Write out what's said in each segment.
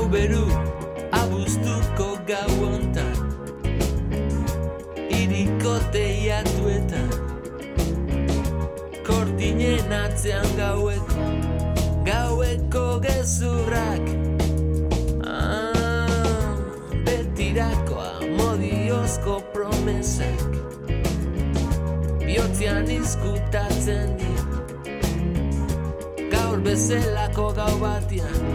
Hau beru abuztuko gau ontan Iriko teiatuetan Kortinen atzean gaueko Gaueko gezurrak. Ah, Betirakoa modiozko promesak Biotzean izkutatzen dira. Gaur bezelako gau batian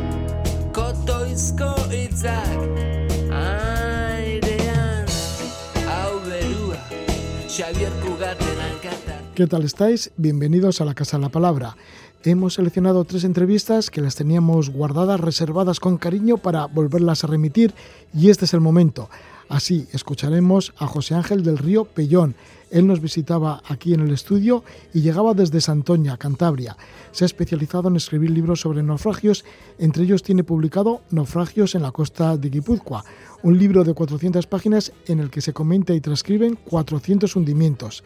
¿Qué tal estáis? Bienvenidos a la Casa de la Palabra. Hemos seleccionado tres entrevistas que las teníamos guardadas, reservadas con cariño para volverlas a remitir y este es el momento. Así escucharemos a José Ángel del Río Pellón. Él nos visitaba aquí en el estudio y llegaba desde Santoña, Cantabria. Se ha especializado en escribir libros sobre naufragios, entre ellos tiene publicado Naufragios en la costa de Guipúzcoa, un libro de 400 páginas en el que se comenta y transcriben 400 hundimientos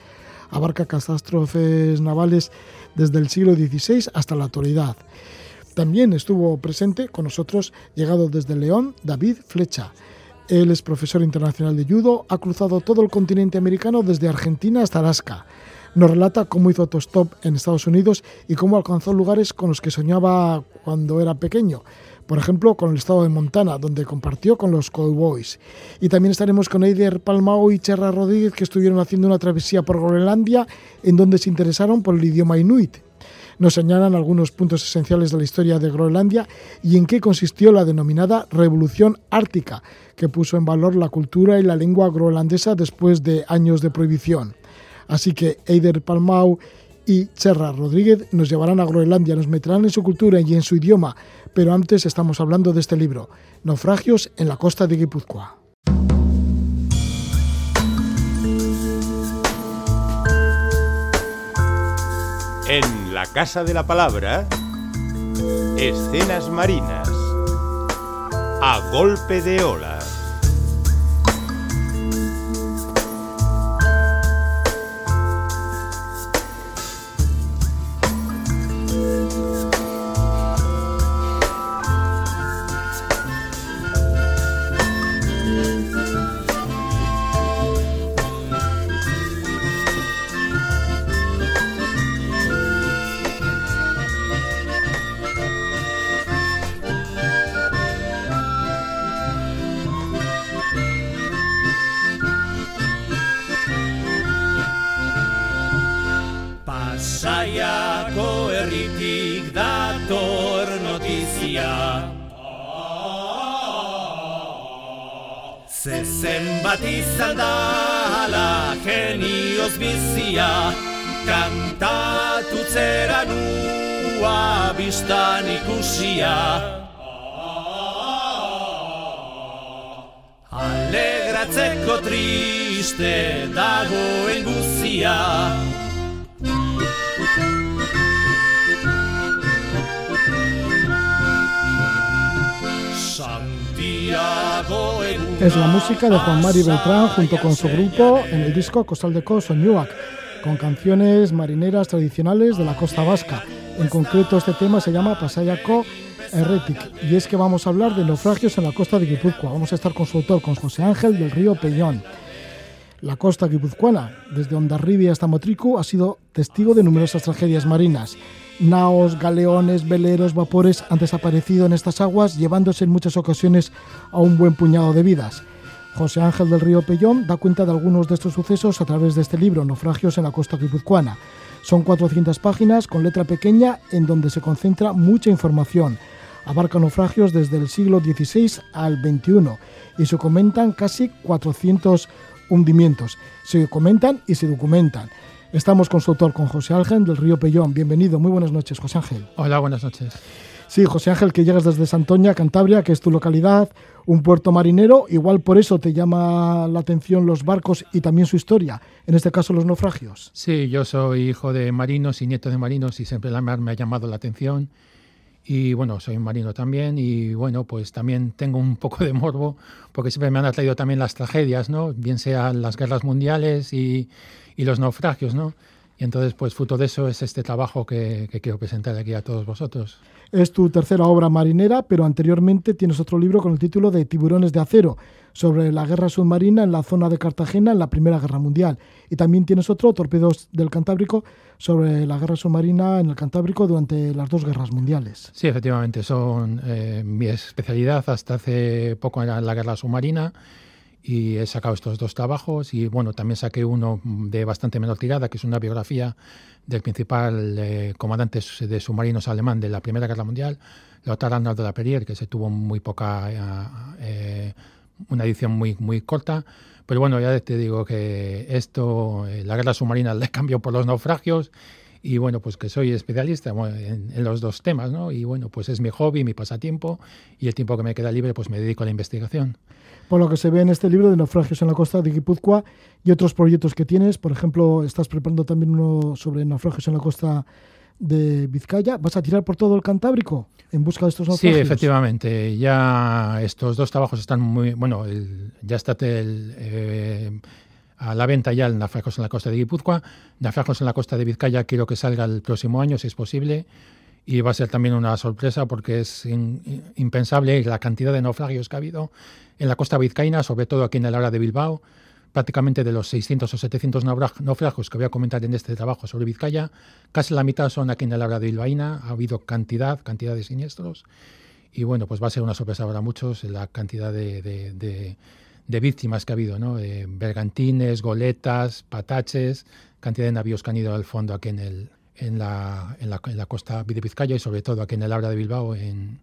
abarca catástrofes navales desde el siglo XVI hasta la actualidad. También estuvo presente con nosotros, llegado desde León, David Flecha. Él es profesor internacional de judo, ha cruzado todo el continente americano desde Argentina hasta Alaska. Nos relata cómo hizo autostop en Estados Unidos y cómo alcanzó lugares con los que soñaba cuando era pequeño por ejemplo, con el estado de Montana, donde compartió con los Cowboys. Y también estaremos con Eider Palmao y Cherra Rodríguez, que estuvieron haciendo una travesía por Groenlandia, en donde se interesaron por el idioma inuit. Nos señalan algunos puntos esenciales de la historia de Groenlandia y en qué consistió la denominada Revolución Ártica, que puso en valor la cultura y la lengua groenlandesa después de años de prohibición. Así que Eider Palmau y Cherra Rodríguez nos llevarán a Groenlandia, nos meterán en su cultura y en su idioma, pero antes estamos hablando de este libro, Naufragios en la costa de Guipúzcoa. En la Casa de la Palabra, escenas marinas, a golpe de olas. Bat izan da ala genioz bizia. Kantatu zera nua biztan ikusia. Alegratzeko triste dagoen guzia Es la música de Juan Mari Beltrán junto con su grupo en el disco Costaldeco Soñuac, con canciones marineras tradicionales de la costa vasca. En concreto este tema se llama Pasayaco Heretic y es que vamos a hablar de naufragios en la costa de Guipúzcoa. Vamos a estar con su autor, con José Ángel del Río Peñón. La costa guipuzcoana, desde Ondarribia hasta Motricu, ha sido testigo de numerosas tragedias marinas. Naos, galeones, veleros, vapores han desaparecido en estas aguas, llevándose en muchas ocasiones a un buen puñado de vidas. José Ángel del Río Pellón da cuenta de algunos de estos sucesos a través de este libro, Naufragios en la costa guipuzcoana. Son 400 páginas con letra pequeña en donde se concentra mucha información. Abarca naufragios desde el siglo XVI al XXI y se comentan casi 400 hundimientos. Se comentan y se documentan. Estamos con su autor, con José Ángel del Río Pellón. Bienvenido, muy buenas noches, José Ángel. Hola, buenas noches. Sí, José Ángel, que llegas desde Santoña, Cantabria, que es tu localidad, un puerto marinero. Igual por eso te llama la atención los barcos y también su historia, en este caso los naufragios. Sí, yo soy hijo de marinos y nieto de marinos y siempre la mar me ha llamado la atención. Y bueno, soy marino también y bueno, pues también tengo un poco de morbo porque siempre me han atraído también las tragedias, ¿no? Bien sean las guerras mundiales y, y los naufragios, ¿no? Y entonces, pues fruto de eso es este trabajo que, quiero presentar aquí a todos vosotros. Es tu tercera obra marinera, pero anteriormente tienes otro libro con el título de Tiburones de Acero, sobre la guerra submarina en la zona de Cartagena en la Primera Guerra Mundial. Y también tienes otro, Torpedos del Cantábrico, sobre la guerra submarina en el Cantábrico durante las dos guerras mundiales. Sí, efectivamente, son eh, mi especialidad. Hasta hace poco era la guerra submarina y he sacado estos dos trabajos y bueno, también saqué uno de bastante menor tirada, que es una biografía del principal eh, comandante de submarinos alemán de la Primera Guerra Mundial, Lothar Arnold de la Perrier, que se tuvo muy poca, eh, eh, una edición muy, muy corta. Pero bueno, ya te digo que esto, la guerra submarina le cambió por los naufragios y bueno, pues que soy especialista en, en, los dos temas, ¿no? Y bueno, pues es mi hobby, mi pasatiempo y el tiempo que me queda libre pues me dedico a la investigación por lo que se ve en este libro de naufragios en la costa de Guipúzcoa y otros proyectos que tienes. Por ejemplo, estás preparando también uno sobre naufragios en la costa de Vizcaya. ¿Vas a tirar por todo el Cantábrico en busca de estos naufragios? Sí, efectivamente. Ya estos dos trabajos están muy... Bueno, ya está eh, a la venta ya el naufragios en la costa de Guipúzcoa. Naufragios en la costa de Vizcaya quiero que salga el próximo año, si es posible y va a ser también una sorpresa porque es impensable la cantidad de naufragios que ha habido en la costa vizcaína, sobre todo aquí en el área de Bilbao. Prácticamente de los 600 o 700 naufragios que voy a comentar en este trabajo sobre Vizcaya, casi la mitad son aquí en el área de Bilbaína. Ha habido cantidad, cantidad de siniestros. Y bueno, pues va a ser una sorpresa para muchos la cantidad de, víctimas que ha habido, ¿no? bergantines, goletas, pataches, cantidad de navíos que han ido al fondo aquí en, la, en la costa de Vizcaya y sobre todo aquí en el área de Bilbao, en,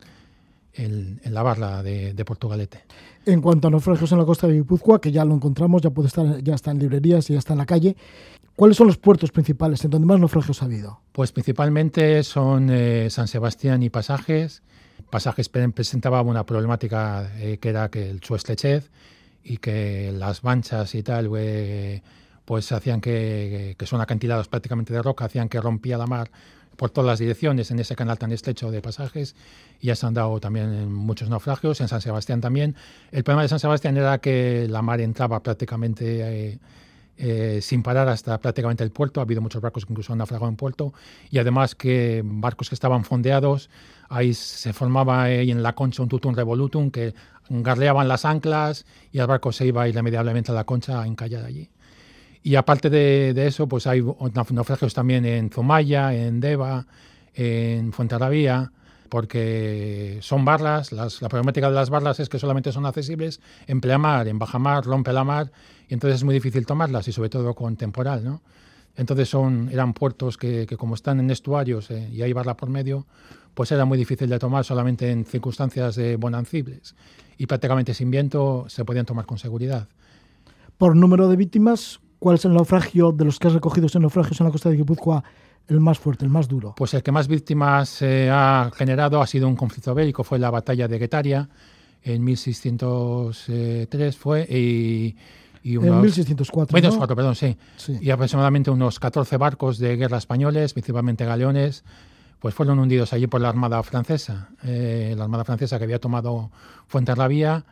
en, la barra de, Portugalete. En cuanto a naufragios en la costa de Guipúzcoa, que ya lo encontramos, ya puede estar, ya está en librerías y ya está en la calle, ¿cuáles son los puertos principales en donde más naufragios ha habido? Pues principalmente son eh, San Sebastián y Pasajes. Pasajes presentaba una problemática eh, que era que el su estrechez y que las manchas y tal, eh, pues hacían que, que son acantilados prácticamente de roca, hacían que rompía la mar por todas las direcciones en ese canal tan estrecho de pasajes ya se han dado también muchos naufragios, en San Sebastián también. El problema de San Sebastián era que la mar entraba prácticamente eh, eh, sin parar hasta prácticamente el puerto, ha habido muchos barcos que incluso han naufragado en puerto y además que barcos que estaban fondeados, ahí se formaba ahí en la concha un tutum revolutum que garleaban las anclas y el barco se iba irremediablemente a la concha a allí. Y aparte de, eso, pues hay naufragios también en Zumaya, en Deva, en Fuenterrabía, porque son barras, la problemática de las barras es que solamente son accesibles en pleamar, en bajamar, rompe la mar, y entonces es muy difícil tomarlas, y sobre todo con temporal, ¿no? Entonces son, eran puertos que, como están en estuarios eh, y hay barra por medio, pues era muy difícil de tomar solamente en circunstancias de bonancibles. Y prácticamente sin viento se podían tomar con seguridad. Por número de víctimas, ¿Cuál es el naufragio de los que has recogido en naufragios en la costa de Guipúzcoa el más fuerte, el más duro? Pues el que más víctimas eh, ha generado ha sido un conflicto bélico, fue la batalla de Guetaria en 1603 fue y, unos, en 1604, 1604 perdón, sí. Y aproximadamente unos 14 barcos de guerra españoles, principalmente galeones, pues fueron hundidos allí por la Armada Francesa. Eh, la Armada Francesa que había tomado Fuenterrabía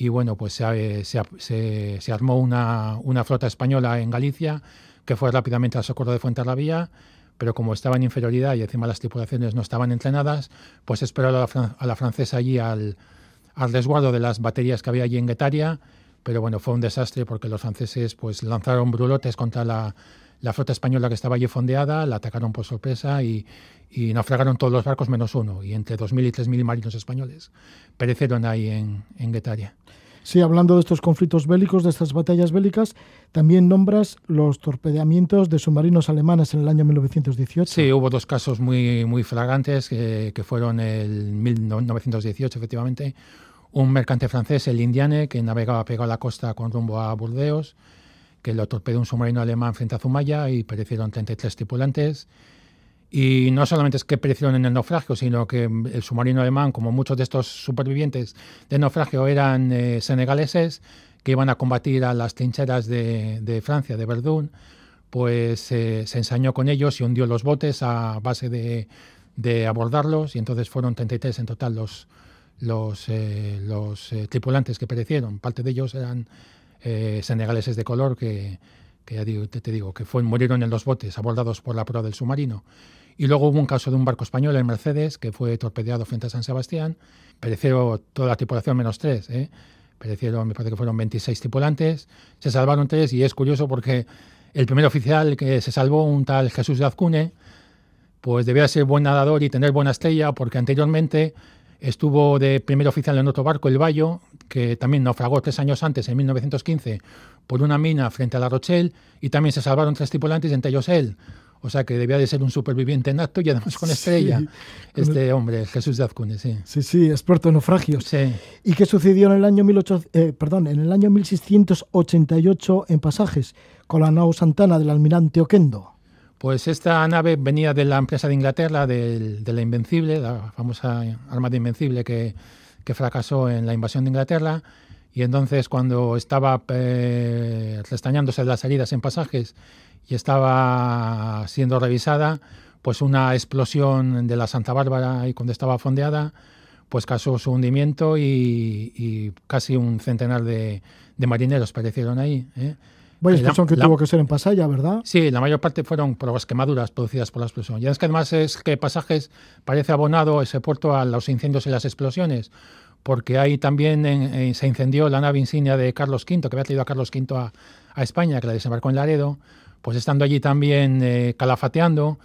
y bueno, pues se, se, se, armó una, una, flota española en Galicia que fue rápidamente al socorro de Fuenterrabía, pero como estaba en inferioridad y encima las tripulaciones no estaban entrenadas, pues esperó a la, a la francesa allí al, al, resguardo de las baterías que había allí en Guetaria, pero bueno, fue un desastre porque los franceses pues lanzaron brulotes contra la, la flota española que estaba allí fondeada, la atacaron por sorpresa y, y naufragaron todos los barcos menos uno, y entre 2.000 y 3.000 marinos españoles perecieron ahí en, en Guetaria. Sí, hablando de estos conflictos bélicos, de estas batallas bélicas, también nombras los torpedeamientos de submarinos alemanes en el año 1918. Sí, hubo dos casos muy, muy flagrantes que, que fueron en 1918, efectivamente. Un mercante francés, el Indiane, que navegaba pegado a la costa con rumbo a Burdeos, que lo torpedeó un submarino alemán frente a Zumaya y perecieron 33 tripulantes. Y no solamente es que perecieron en el naufragio, sino que el submarino alemán, como muchos de estos supervivientes del naufragio eran eh, senegaleses, que iban a combatir a las trincheras de, Francia, de Verdún, pues eh, se ensañó con ellos y hundió los botes a base de, abordarlos y entonces fueron 33 en total los, los, eh, los tripulantes que perecieron. Parte de ellos eran senegaleses de color que, ya te, digo, que fue, murieron en los botes abordados por la proa del submarino. Y luego hubo un caso de un barco español, el Mercedes, que fue torpedeado frente a San Sebastián. Pereció toda la tripulación menos tres. ¿eh? Perecieron, me parece que fueron 26 tripulantes. Se salvaron tres y es curioso porque el primer oficial que se salvó, un tal Jesús de pues debía ser buen nadador y tener buena estrella porque anteriormente estuvo de primer oficial en otro barco, el Bayo, que también naufragó tres años antes, en 1915, por una mina frente a La Rochelle y también se salvaron tres tripulantes, entre ellos él. O sea que debía de ser un superviviente nato y además con estrella. Sí. Este hombre, Jesús de Azcune, sí. Sí, sí, experto en naufragios. Sí. ¿Y qué sucedió en el año 18, eh, perdón, en el año 1688 en Pasajes con la nao Santana del almirante Oquendo? Pues esta nave venía de la empresa de Inglaterra, de, la Invencible, la famosa Armada Invencible que, fracasó en la invasión de Inglaterra. Y entonces cuando estaba eh, restañándose las heridas en pasajes y estaba siendo revisada, pues una explosión de la Santa Bárbara y cuando estaba fondeada, pues causó su hundimiento y, casi un centenar de, de marineros perecieron ahí. ¿eh? Vaya La- explosión que la- tuvo que ser en Pasaya, ¿verdad? Sí, la mayor parte fueron por las quemaduras producidas por la explosión. Y es que además es que Pasajes parece abonado ese puerto a los incendios y las explosiones, porque ahí también en- en- se incendió la nave insignia de Carlos V, que había traído a Carlos V a, a España, que la desembarcó en Laredo, pues estando allí también eh, calafateando,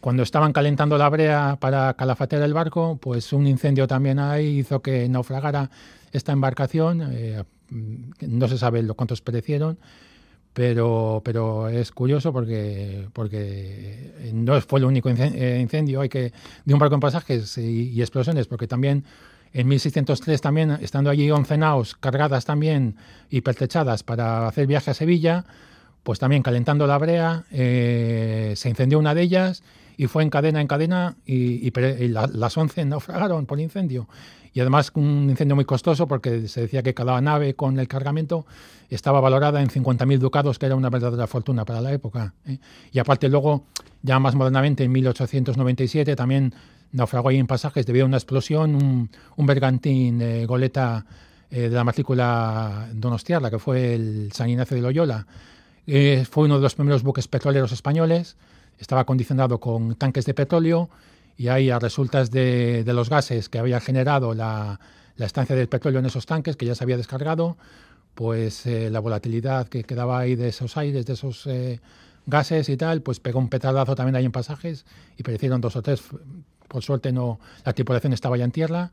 cuando estaban calentando la brea para calafatear el barco, pues un incendio también ahí hizo que naufragara esta embarcación. eh, no se sabe lo cuántos perecieron, pero, pero es curioso porque, porque no fue el único eh, incendio. Hay que, de un barco en pasajes y, explosiones, porque también en 1603 también, estando allí 11 naos cargadas también y pertrechadas para hacer viaje a Sevilla, pues también calentando la brea, eh, se incendió una de ellas y fue en cadena en cadena y, las 11 naufragaron por incendio. Y además un incendio muy costoso porque se decía que cada nave con el cargamento estaba valorada en 50.000 ducados, que era una verdadera fortuna para la época. ¿eh? Y aparte luego, ya más modernamente, en 1897, también naufragó ahí en pasajes debido a una explosión un, bergantín eh, goleta de la matrícula donostiarra, que fue el San Ignacio de Loyola. Eh, fue uno de los primeros buques petroleros españoles, estaba acondicionado con tanques de petróleo y ahí a resultas de, de los gases que había generado la, la estancia del petróleo en esos tanques, que ya se había descargado, pues eh, la volatilidad que quedaba ahí de esos aires, de esos eh, gases y tal, pues pegó un petardazo también ahí en pasajes y perecieron dos o tres. Por suerte no, la tripulación estaba ya en tierra,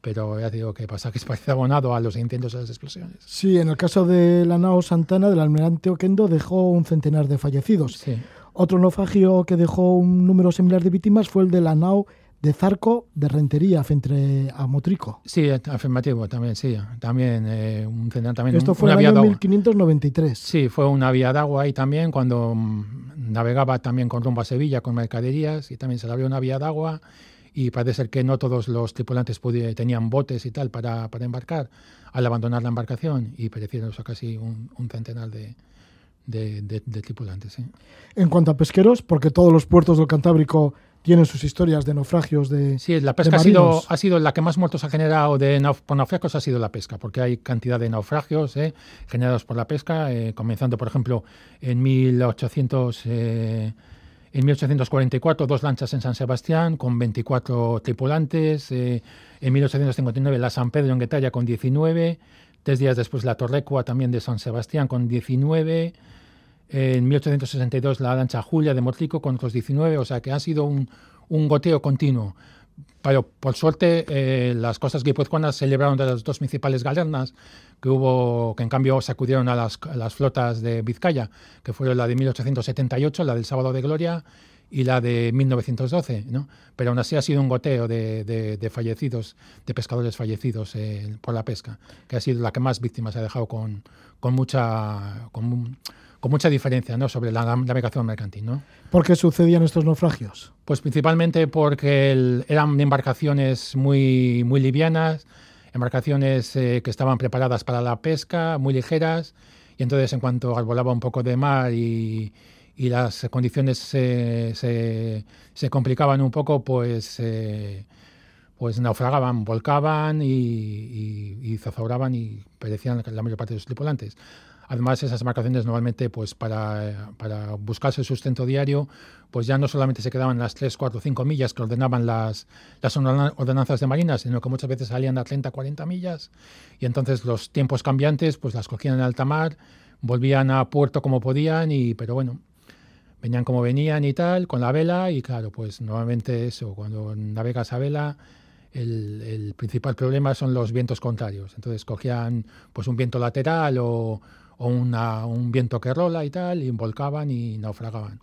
pero ya digo que pasajes parece abonado a los incendios y a las explosiones. Sí, en el caso de la nao Santana del almirante Oquendo dejó un centenar de fallecidos. Sí. Otro naufragio que dejó un número similar de víctimas fue el de la nao de Zarco de Rentería frente a Motrico. Sí, afirmativo, también, sí. También eh, un también. Esto un- fue en el año de agua. 1593. Sí, fue una vía de agua ahí también cuando mm, navegaba también con rumbo a Sevilla con mercaderías y también se le abrió una vía de agua y parece ser que no todos los tripulantes tenían botes y tal para, para embarcar al abandonar la embarcación y perecieron o sea, casi un, un centenar de, de, de- de tripulantes. sí. En cuanto a pesqueros, porque todos los puertos del Cantábrico tienen sus historias de naufragios de... Sí, la pesca ha sido, ha sido la que más muertos ha generado de nauf- por naufragios, ha sido la pesca, porque hay cantidad de naufragios eh, generados por la pesca, eh, comenzando, por ejemplo, en 1800, eh, en 1844, dos lanchas en San Sebastián con 24 tripulantes, eh, en 1859 la San Pedro en Guetalla con 19, tres días después la Torrecua también de San Sebastián con 19, en 1862 la lancha Julia de Motrico con otros 19, o sea que ha sido un, un goteo continuo. Pero por suerte eh, las costas guipuzcoanas se libraron de las dos principales galernas que hubo, que en cambio sacudieron a las, a las flotas de Vizcaya, que fueron la de 1878, la del Sábado de Gloria, y la de 1912, ¿no? Pero aún así ha sido un goteo de, de- de fallecidos, de pescadores fallecidos eh, por la pesca, que ha sido la que más víctimas ha dejado con, con mucha con, con mucha diferencia, ¿no? Sobre la navegación mercantil, ¿no? ¿Por qué sucedían estos naufragios? Pues principalmente porque el- eran embarcaciones muy, muy livianas, embarcaciones eh, que estaban preparadas para la pesca, muy ligeras, y entonces en cuanto arbolaba un poco de mar y, y las condiciones se, se- se complicaban un poco, pues, eh, pues naufragaban, volcaban y, y, y zozobraban y perecían la mayor parte de los tripulantes. Además, esas embarcaciones normalmente, pues para, para buscarse el sustento diario, pues ya no solamente se quedaban las 3, 4, 5 millas que ordenaban las, las ordenanzas de marina, sino que muchas veces salían a 30, 40 millas. Y entonces los tiempos cambiantes, pues las cogían en alta mar, volvían a puerto como podían, y, pero bueno, venían como venían y tal, con la vela, y claro, pues normalmente eso, cuando navegas a vela, el, el, principal problema son los vientos contrarios. Entonces cogían pues un viento lateral o, o una, un viento que rola y tal, y volcaban y naufragaban.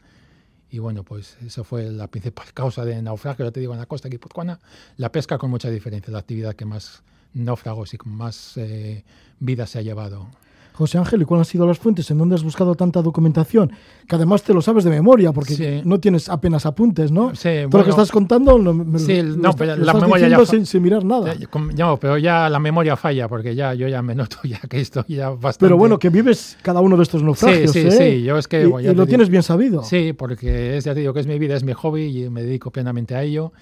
Y bueno, pues eso fue la principal causa de naufragio, ya te digo, en la costa guipuzcoana. La pesca con mucha diferencia, la actividad que más náufragos y con más eh, vida se ha llevado. José Ángel, ¿y cuáles han sido las fuentes en donde has buscado tanta documentación? Que además te lo sabes de memoria, porque no tienes apenas apuntes, ¿no? Sí, Todo lo que estás contando, lo, sí, no, pero la memoria ya sin, sin, mirar nada. No, pero ya la memoria falla, porque ya yo ya me noto ya que estoy ya bastante... Pero bueno, que vives cada uno de estos naufragios, Sí, sí, ¿eh? sí, yo es que... Y, bueno, y lo tienes bien sabido. Sí, porque es, ya te digo que es mi vida, es mi hobby y me dedico plenamente a ello.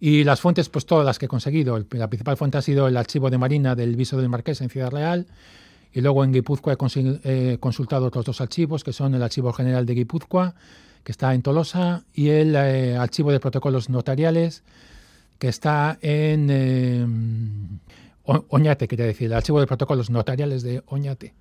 Y las fuentes, pues todas las que he conseguido. La principal fuente ha sido el archivo de Marina del Viso del Marqués en Ciudad Real, y luego en Guipúzcoa he consultado otros dos archivos, que son el Archivo General de Guipúzcoa, que está en Tolosa, y el eh, Archivo de Protocolos Notariales, que está en eh, Oñate, quería decir, el Archivo de Protocolos Notariales de Oñate.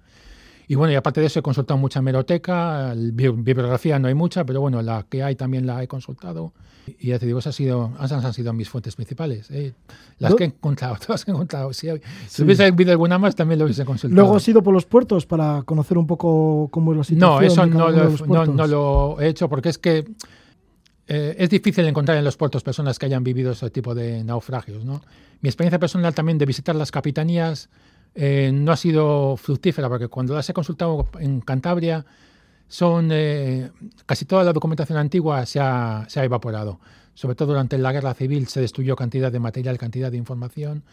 Y bueno, y aparte de eso he consultado mucha hemeroteca, bibliografía no hay mucha, pero bueno, la que hay también la he consultado. Y ya te digo, esas han sido, esas han sido mis fuentes principales. ¿eh? Las ¿No? que he encontrado, todas que he encontrado. Si, si hubiese habido alguna más, también lo hubiese consultado. Luego has ido por los puertos para conocer un poco cómo es la situación. No, eso no lo, no, no lo he hecho porque es que eh, es difícil encontrar en los puertos personas que hayan vivido ese tipo de naufragios. ¿no? Mi experiencia personal también de visitar las capitanías eh, no ha sido fructífera porque cuando las he consultado en Cantabria son eh, casi toda la documentación antigua se ha, se ha, evaporado. Sobre todo durante la guerra civil se destruyó cantidad de material, cantidad de información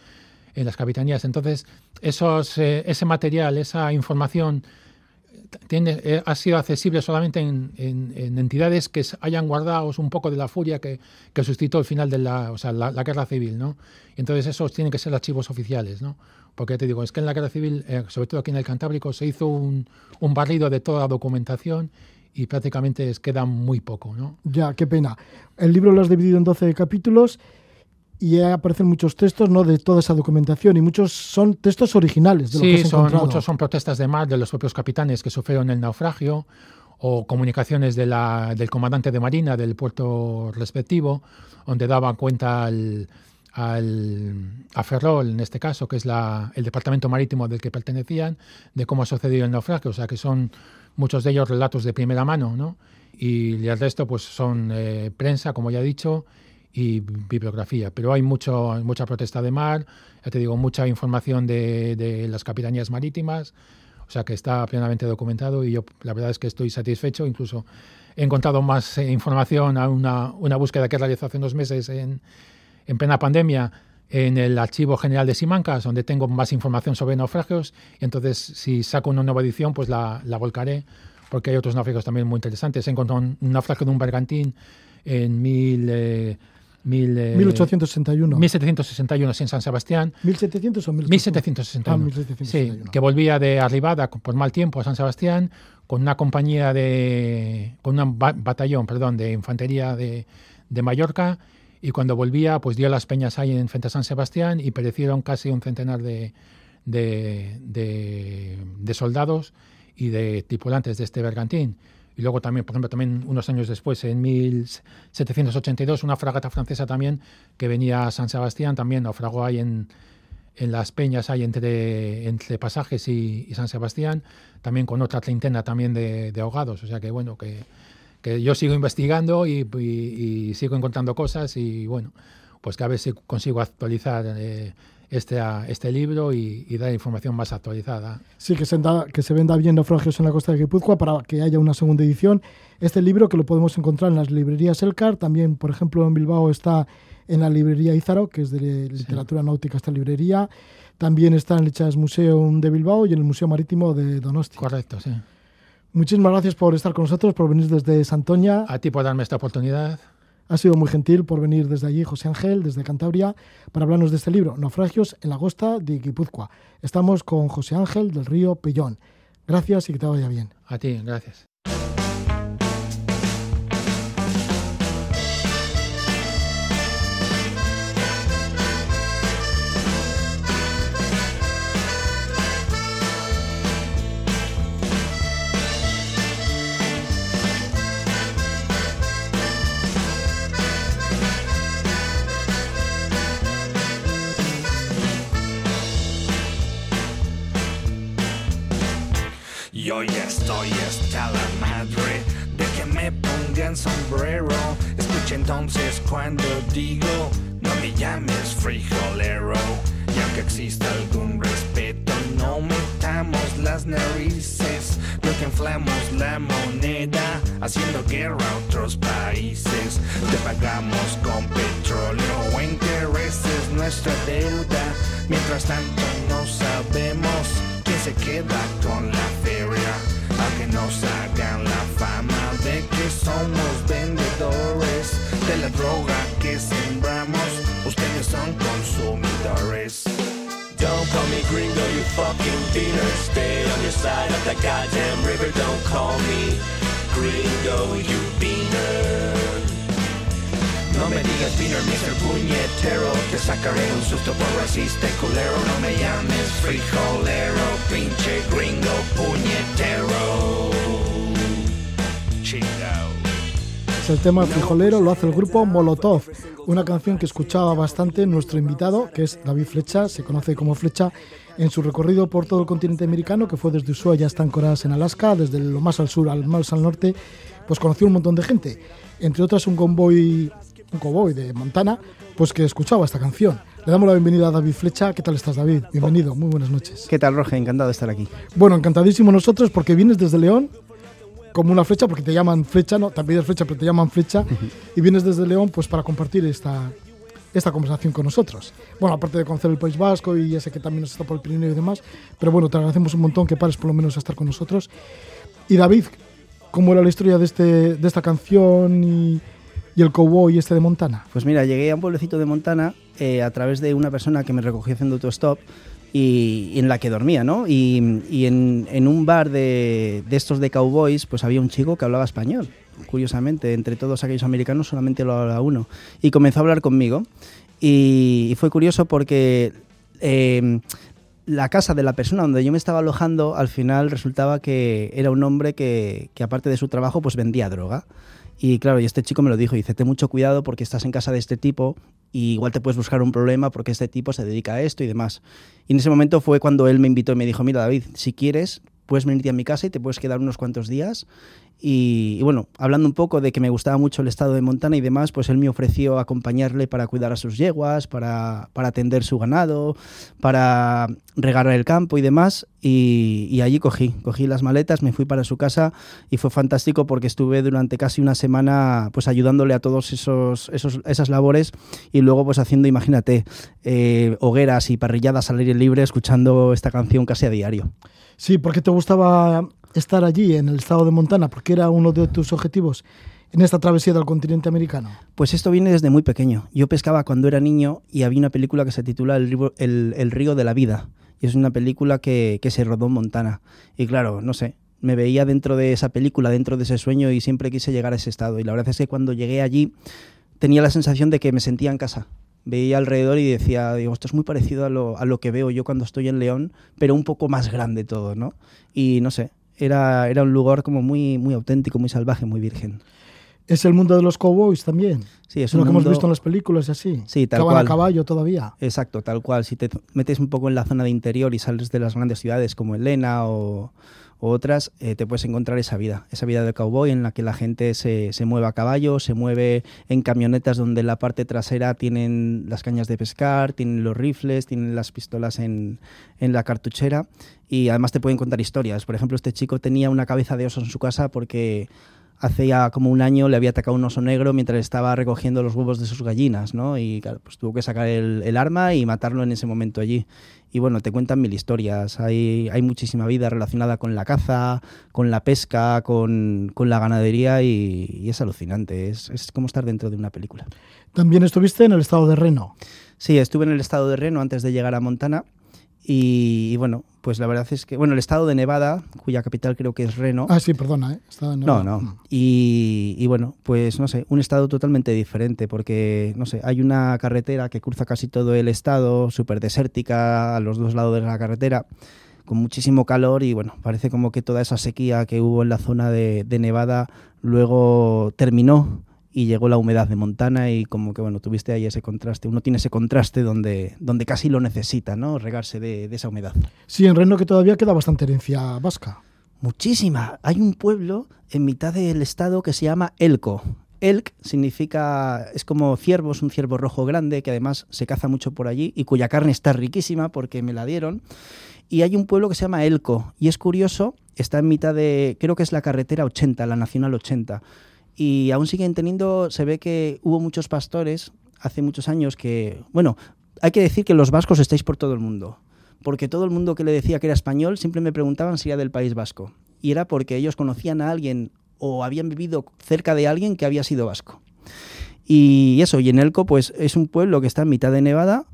en las capitanías. Entonces, esos, eh, ese material, esa información tiene, eh, ha sido accesible solamente en, en, en, entidades que hayan guardado un poco de la furia que, que suscitó el final de la, o sea, la, la, guerra civil. ¿no? Entonces, esos tienen que ser archivos oficiales. ¿no? Porque te digo, es que en la guerra civil, eh, sobre todo aquí en el Cantábrico, se hizo un, un barrido de toda la documentación y prácticamente queda muy poco. ¿no? Ya, qué pena. El libro lo has dividido en 12 capítulos y aparecen muchos textos ¿no? de toda esa documentación y muchos son textos originales de lo sí, que has son, encontrado. muchos son protestas de mar de los propios capitanes que sufrieron el naufragio o comunicaciones de la, del comandante de marina del puerto respectivo donde daba cuenta al, al, a Ferrol, en este caso, que es la, el departamento marítimo del que pertenecían, de cómo ha sucedido el naufragio. O sea, que son muchos de ellos relatos de primera mano, ¿no? Y el resto, pues son eh, prensa, como ya he dicho, y bibliografía. Pero hay mucho, mucha protesta de mar, ya te digo, mucha información de, de las capitanías marítimas. O sea, que está plenamente documentado y yo la verdad es que estoy satisfecho. Incluso he encontrado más eh, información a una, una búsqueda que realizó hace unos meses en, en plena pandemia en el Archivo General de Simancas, donde tengo más información sobre naufragios. Y entonces, si saco una nueva edición, pues la, la volcaré, porque hay otros naufragios también muy interesantes. He encontrado un, un naufragio de un bergantín en mil, eh, mil, eh, 1861. 1761 en San Sebastián. 1700 o 1761. Ah, 1761. Sí, que volvía de arribada por mal tiempo a San Sebastián con una compañía de. con un batallón, perdón, de infantería de, de Mallorca y cuando volvía pues dio las peñas ahí en frente a San Sebastián y perecieron casi un centenar de, de, soldados y de tripulantes de este bergantín. Y luego también, por ejemplo, también unos años después, en 1782, una fragata francesa también que venía a San Sebastián, también naufragó ahí en, en las peñas, ahí entre, entre Pasajes y, y San Sebastián, también con otra treintena también de, de ahogados. O sea que, bueno, que que yo sigo investigando y, y, y, sigo encontrando cosas y bueno, pues que a ver si consigo actualizar eh, este, este libro y, y, dar información más actualizada. Sí, que se, da, que se venda bien naufragios en la costa de Guipúzcoa para que haya una segunda edición. Este libro que lo podemos encontrar en las librerías Elcar, también por ejemplo en Bilbao está en la librería Izaro, que es de literatura sí. náutica esta librería. También está en el Chas Museum de Bilbao y en el Museo Marítimo de Donosti. Correcto, sí. Muchísimas gracias por estar con nosotros, por venir desde Santoña. A ti por darme esta oportunidad. Ha sido muy gentil por venir desde allí, José Ángel, desde Cantabria, para hablarnos de este libro, Naufragios en la Costa de Guipúzcoa. Estamos con José Ángel del Río Pellón. Gracias y que te vaya bien. A ti, gracias. Estoy hasta la madre de que me pongan sombrero. Escucha entonces cuando digo, no me llames frijolero. Y aunque exista algún respeto, no metamos las narices. Lo que inflamos la moneda, haciendo guerra a otros países. Te pagamos con petróleo o intereses nuestra deuda. Mientras tanto no sabemos quién se queda con la feria. Que nos hagan la fama de que somos vendedores de la droga que sembramos. Ustedes son consumidores. Don't call me gringo, you fucking beaner. Stay on your side of the goddamn river. Don't call me gringo, you beaner. No me digas beaner, Mr. Puñetero Te sacaré un susto por racista culero No me llames frijolero, pinche gringo puñetero el tema frijolero, lo hace el grupo Molotov, una canción que escuchaba bastante nuestro invitado, que es David Flecha, se conoce como Flecha, en su recorrido por todo el continente americano, que fue desde Ushuaia hasta Anchorage en Alaska, desde lo más al sur al más al norte, pues conoció un montón de gente, entre otras un convoy, un cowboy de Montana, pues que escuchaba esta canción. Le damos la bienvenida a David Flecha. ¿Qué tal estás, David? Bienvenido, muy buenas noches. ¿Qué tal, Roge? Encantado de estar aquí. Bueno, encantadísimo nosotros porque vienes desde León como una flecha, porque te llaman flecha, no, también es flecha, pero te llaman flecha, y vienes desde León pues para compartir esta, esta conversación con nosotros. Bueno, aparte de conocer el País Vasco y ya sé que también nos está por el Pirineo y demás, pero bueno, te agradecemos un montón que pares por lo menos a estar con nosotros. Y David, ¿cómo era la historia de, este, de esta canción y, y el cowboy este de Montana? Pues mira, llegué a un pueblecito de Montana eh, a través de una persona que me recogió haciendo autostop y, y en la que dormía, ¿no? Y, y en, en, un bar de, de, estos de cowboys, pues había un chico que hablaba español. Curiosamente, entre todos aquellos americanos solamente lo hablaba uno. Y comenzó a hablar conmigo. Y, y fue curioso porque eh, la casa de la persona donde yo me estaba alojando, al final resultaba que era un hombre que, aparte de su trabajo, pues vendía droga. Y claro, y este chico me lo dijo, dice, ten mucho cuidado porque estás en casa de este tipo y igual te puedes buscar un problema porque este tipo se dedica a esto y demás. Y en ese momento fue cuando él me invitó y me dijo, mira David, si quieres, puedes venirte a mi casa y te puedes quedar unos cuantos días. Y, bueno, hablando un poco de que me gustaba mucho el estado de Montana y demás, pues él me ofreció acompañarle para cuidar a sus yeguas, para, para atender su ganado, para regar el campo y demás. Y, y, allí cogí, cogí las maletas, me fui para su casa y fue fantástico porque estuve durante casi una semana pues ayudándole a todos esos, esos esas labores y luego pues haciendo, imagínate, eh, hogueras y parrilladas al aire libre escuchando esta canción casi a diario. Sí, porque te gustaba estar allí en el estado de Montana, porque era uno de tus objetivos en esta travesía del continente americano? Pues esto viene desde muy pequeño. Yo pescaba cuando era niño y había una película que se titula El, río, el, río de la vida. Y es una película que, que se rodó en Montana. Y claro, no sé, me veía dentro de esa película, dentro de ese sueño y siempre quise llegar a ese estado. Y la verdad es que cuando llegué allí tenía la sensación de que me sentía en casa. Veía alrededor y decía, digo, esto es muy parecido a lo, a lo que veo yo cuando estoy en León, pero un poco más grande todo, ¿no? Y no sé, era, era un lugar como muy, muy auténtico, muy salvaje, muy virgen. Es el mundo de los cowboys también. Sí, es lo un que mundo... hemos visto en las películas y así. Sí, tal van cual. a caballo todavía. Exacto, tal cual. Si te metes un poco en la zona de interior y sales de las grandes ciudades como Elena o, otras, eh, te puedes encontrar esa vida, esa vida de cowboy en la que la gente se, se, mueve a caballo, se mueve en camionetas donde en la parte trasera tienen las cañas de pescar, tienen los rifles, tienen las pistolas en, en la cartuchera y además te pueden contar historias. Por ejemplo, este chico tenía una cabeza de oso en su casa porque hace ya como un año le había atacado un oso negro mientras estaba recogiendo los huevos de sus gallinas, ¿no? Y claro, pues tuvo que sacar el, el, arma y matarlo en ese momento allí. Y bueno, te cuentan mil historias. Hay, hay muchísima vida relacionada con la caza, con la pesca, con, con la ganadería y, y es alucinante. Es, es, como estar dentro de una película. También estuviste en el estado de Reno. Sí, estuve en el estado de Reno antes de llegar a Montana. Y, y bueno, pues la verdad es que, bueno, el estado de Nevada, cuya capital creo que es Reno. Ah, sí, perdona, ¿eh? No, no. Y, y bueno, pues no sé, un estado totalmente diferente porque, no sé, hay una carretera que cruza casi todo el estado, súper desértica, a los dos lados de la carretera, con muchísimo calor y bueno, parece como que toda esa sequía que hubo en la zona de, de Nevada luego terminó y llegó la humedad de Montana y como que bueno, tuviste ahí ese contraste, uno tiene ese contraste donde, donde casi lo necesita, ¿no? Regarse de, de esa humedad. Sí, en Reno que todavía queda bastante herencia vasca. Muchísima. Hay un pueblo en mitad del estado que se llama Elco. Elk significa, es como ciervo, es un ciervo rojo grande que además se caza mucho por allí y cuya carne está riquísima porque me la dieron. Y hay un pueblo que se llama Elco y es curioso, está en mitad de, creo que es la carretera 80, la Nacional 80. Y aún siguen teniendo, se ve que hubo muchos pastores hace muchos años que, bueno, hay que decir que los vascos estáis por todo el mundo porque todo el mundo que le decía que era español siempre me preguntaban si era del País Vasco. Y era porque ellos conocían a alguien o habían vivido cerca de alguien que había sido vasco. Y eso, y en Elco, pues es un pueblo que está en mitad de Nevada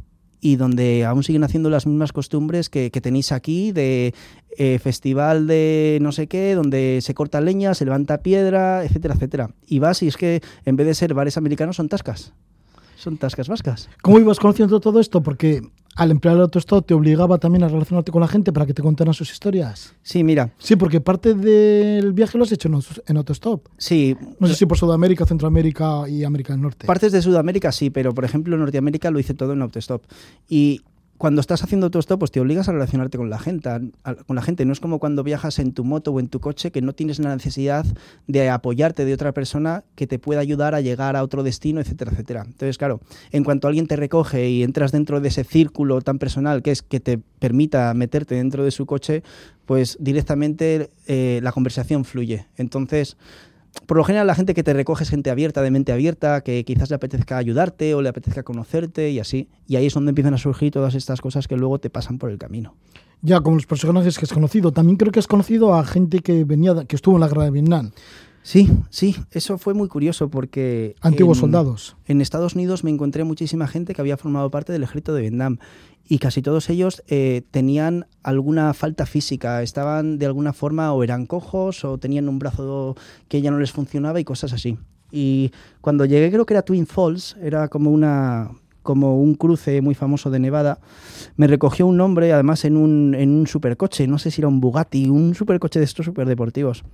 y donde aún siguen haciendo las mismas costumbres que, tenéis aquí, de eh, festival de no sé qué, donde se corta leña, se levanta piedra, etcétera, etcétera. Y vas y es que en vez de ser bares americanos son tascas. Son tascas vascas. ¿Cómo ibas conociendo todo esto? Porque al emplear el autostop te obligaba también a relacionarte con la gente para que te contaran sus historias. Sí, mira, Sí, porque parte del viaje lo has hecho en, autos- en autostop. sí, No sé si por Sudamérica, Centroamérica y América del Norte. Partes de Sudamérica sí, pero por ejemplo Norteamérica lo hice todo en autostop. Y cuando estás haciendo autostop, pues te obligas a relacionarte con la gente. con la gente. No es como cuando viajas en tu moto o en tu coche que no tienes la necesidad de apoyarte de otra persona que te pueda ayudar a llegar a otro destino, etcétera, etcétera. Entonces, claro, en cuanto alguien te recoge y entras dentro de ese círculo tan personal que es que te permita meterte dentro de su coche, pues directamente eh, la conversación fluye. Entonces, por lo general la gente que te recoge es gente abierta, de mente abierta, que quizás le apetezca ayudarte o le apetezca conocerte y así. Y ahí es donde empiezan a surgir todas estas cosas que luego te pasan por el camino. Ya, como los personajes que has conocido. También creo que has conocido a gente que venía, que estuvo en la guerra de Vietnam. Sí, sí, eso fue muy curioso porque... Antiguos en- soldados. En Estados Unidos me encontré muchísima gente que había formado parte del ejército de Vietnam y casi todos ellos eh, tenían alguna falta física, estaban de alguna forma o eran cojos o tenían un brazo que ya no les funcionaba y cosas así. Y cuando llegué creo que era Twin Falls, era como una como un cruce muy famoso de Nevada, me recogió un hombre, además en un, en un supercoche, no sé si era un Bugatti, un supercoche de estos superdeportivos.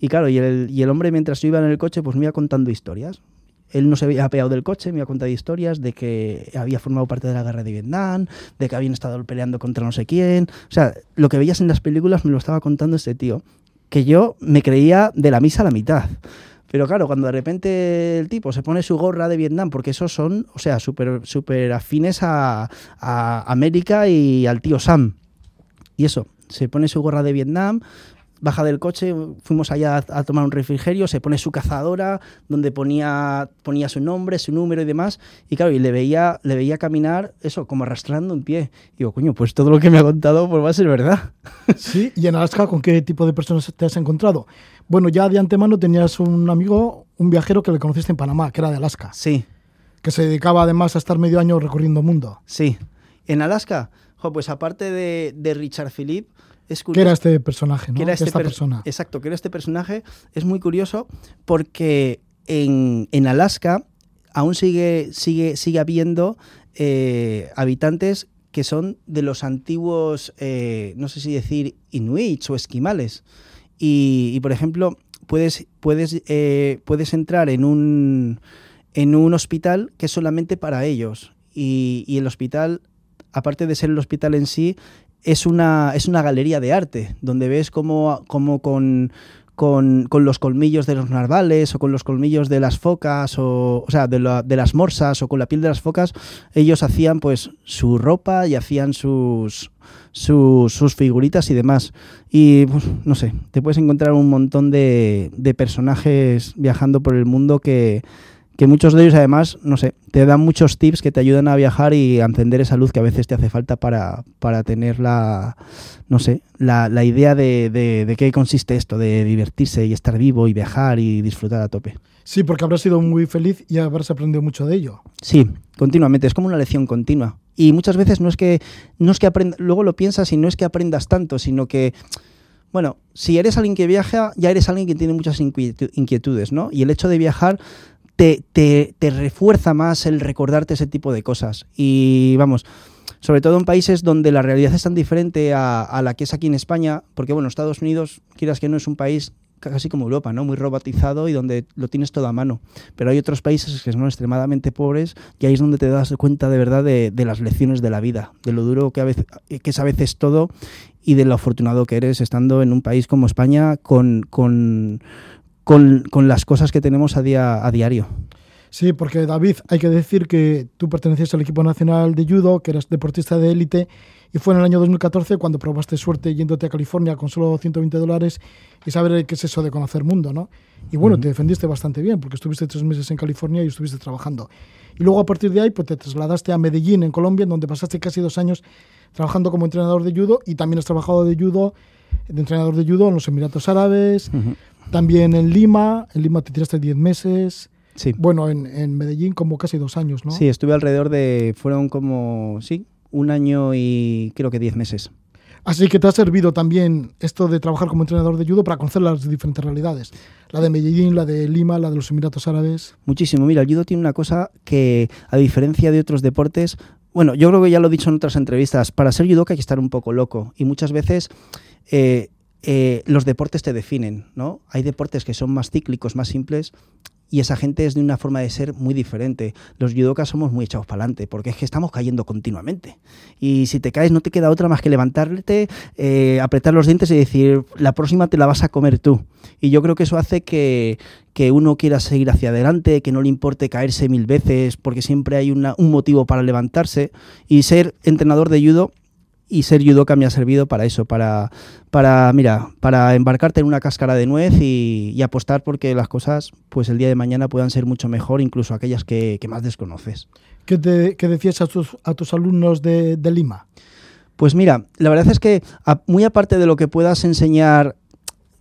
Y claro, y el, y el hombre mientras yo iba en el coche, pues me iba contando historias. Él no se había apeado del coche, me iba contando historias de que había formado parte de la guerra de Vietnam, de que habían estado peleando contra no sé quién. O sea, lo que veías en las películas me lo estaba contando este tío, que yo me creía de la misa a la mitad. Pero claro, cuando de repente el tipo se pone su gorra de Vietnam, porque esos son, o sea, súper super afines a, a América y al tío Sam. Y eso, se pone su gorra de Vietnam, baja del coche, fuimos allá a, a tomar un refrigerio, se pone su cazadora, donde ponía, ponía su nombre, su número y demás, y claro, y le veía, le veía caminar, eso, como arrastrando un pie. Y digo, coño, pues todo lo que me ha contado pues va a ser verdad. Sí, y en Alaska, ¿con qué tipo de personas te has encontrado? Bueno, ya de antemano tenías un amigo, un viajero que le conociste en Panamá, que era de Alaska, Sí, que se dedicaba además a estar medio año recorriendo el mundo. sí. En Alaska, jo, pues aparte de, de Richard Philip, es ¿Qué era este personaje, no? que era este Esta per- persona. Exacto, que era este personaje. Es muy curioso porque en, en Alaska aún sigue, sigue, sigue habiendo eh, habitantes que son de los antiguos, eh, no sé si decir inuits o esquimales. Y, y, por ejemplo, puedes, puedes, eh, puedes entrar en un, en un hospital que es solamente para ellos. Y, y el hospital, aparte de ser el hospital en sí, es una, es una galería de arte, donde ves cómo, cómo con, con, con los colmillos de los narvales o con los colmillos de las focas o, o sea, de, la- de las morsas o con la piel de las focas, ellos hacían pues su ropa y hacían sus, sus, sus figuritas y demás. Y pues, no sé, te puedes encontrar un montón de, de personajes viajando por el mundo que, que muchos de ellos además, no sé, te dan muchos tips que te ayudan a viajar y a encender esa luz que a veces te hace falta para, para tener la, no sé, la, la idea de, de, de qué consiste esto, de divertirse y estar vivo y viajar y disfrutar a tope. Sí, porque habrás sido muy feliz y habrás aprendido mucho de ello. Sí, continuamente, es como una lección continua. Y muchas veces no es que, no es que aprenda, luego lo piensas y no es que aprendas tanto, sino que, bueno, si eres alguien que viaja, ya eres alguien que tiene muchas inquietu- inquietudes, ¿no? Y el hecho de viajar te, refuerza más el recordarte ese tipo de cosas. Y vamos, sobre todo en países donde la realidad es tan diferente a, la que es aquí en España, porque bueno, Estados Unidos, quieras que no, es un país casi como Europa, ¿no? Muy robotizado y donde lo tienes todo a mano. Pero hay otros países que son extremadamente pobres y ahí es donde te das cuenta de verdad de, las lecciones de la vida, de lo duro que, a veces, que es a veces todo y de lo afortunado que eres estando en un país como España con, con, con las cosas que tenemos a, día, a diario. Sí, porque David, hay que decir que tú pertenecías al equipo nacional de judo, que eras deportista de élite, y fue en el año 2014 cuando probaste suerte yéndote a California con solo 120 dólares y saber qué es eso de conocer mundo, ¿no? Y bueno, te defendiste bastante bien porque estuviste tres meses en California y estuviste trabajando. Y luego a partir de ahí pues te trasladaste a Medellín, en Colombia, donde pasaste casi dos años trabajando como entrenador de judo y también has trabajado de judo, de entrenador de judo en los Emiratos Árabes, también en Lima, en Lima te tiraste 10 meses. Sí. Bueno, en, en Medellín como casi dos años, ¿no? Sí, estuve alrededor de, fueron como, sí, un año y creo que diez meses. Así que te ha servido también esto de trabajar como entrenador de judo para conocer las diferentes realidades. La de Medellín, la de Lima, la de los Emiratos Árabes. Muchísimo. Mira, el judo tiene una cosa que, a diferencia de otros deportes, bueno, yo creo que ya lo he dicho en otras entrevistas, para ser judoka hay que estar un poco loco. Y muchas veces eh, eh, los deportes te definen, ¿no? Hay deportes que son más cíclicos, más simples, y esa gente es de una forma de ser muy diferente. Los judokas somos muy echados para adelante, porque es que estamos cayendo continuamente. Y si te caes no te queda otra más que levantarte, eh, apretar los dientes y decir, la próxima te la vas a comer tú. Y yo creo que eso hace que, que uno quiera seguir hacia adelante, que no le importe caerse mil veces, porque siempre hay una- un motivo para levantarse. Y ser entrenador de judo y ser judoka me ha servido para eso, para, para mira, para embarcarte en una cáscara de nuez y, y apostar porque las cosas, pues el día de mañana puedan ser mucho mejor, incluso aquellas que, que más desconoces. ¿Qué, te, qué decías a tus, a tus alumnos de, de Lima? Pues mira, la verdad es que a- muy aparte de lo que puedas enseñar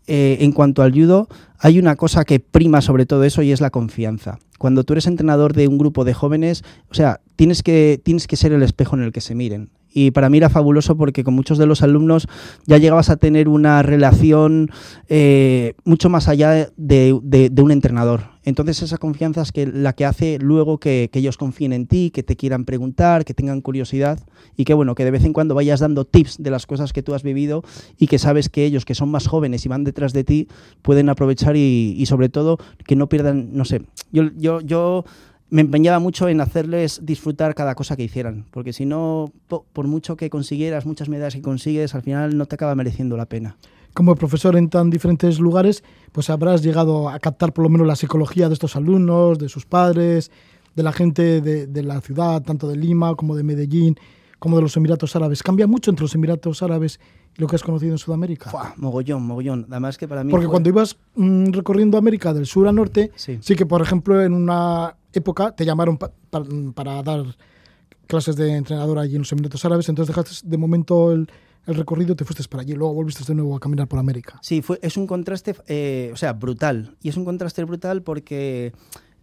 eh, en cuanto al judo, hay una cosa que prima sobre todo eso y es la confianza. Cuando tú eres entrenador de un grupo de jóvenes, o sea, tienes que, tienes que ser el espejo en el que se miren. Y para mí era fabuloso porque con muchos de los alumnos ya llegabas a tener una relación eh, mucho más allá de, de- un entrenador. Entonces esa confianza es que, la que hace luego que, que ellos confíen en ti, que te quieran preguntar, que tengan curiosidad y que bueno, que de vez en cuando vayas dando tips de las cosas que tú has vivido y que sabes que ellos que son más jóvenes y van detrás de ti pueden aprovechar y, y sobre todo que no pierdan, no sé, yo, yo, yo me empeñaba mucho en hacerles disfrutar cada cosa que hicieran, porque si no, po- por mucho que consiguieras, muchas medallas que consigues, al final no te acaba mereciendo la pena. Como profesor en tan diferentes lugares, pues habrás llegado a captar por lo menos la psicología de estos alumnos, de sus padres, de la gente de, de la ciudad, tanto de Lima como de Medellín, como de los Emiratos Árabes. ¿Cambia mucho entre los Emiratos Árabes y lo que has conocido en Sudamérica? Fua, mogollón, mogollón. Además que para mí Porque fue- cuando ibas mm, recorriendo América del sur a norte, Sí. sí. que, por ejemplo, en una época te llamaron pa- pa- para dar clases de entrenador allí en los Emiratos Árabes, entonces dejaste de momento el, el recorrido te fuiste para allí. Luego volviste de nuevo a caminar por América. Sí, fue, es un contraste, eh, o sea, brutal. Y es un contraste brutal porque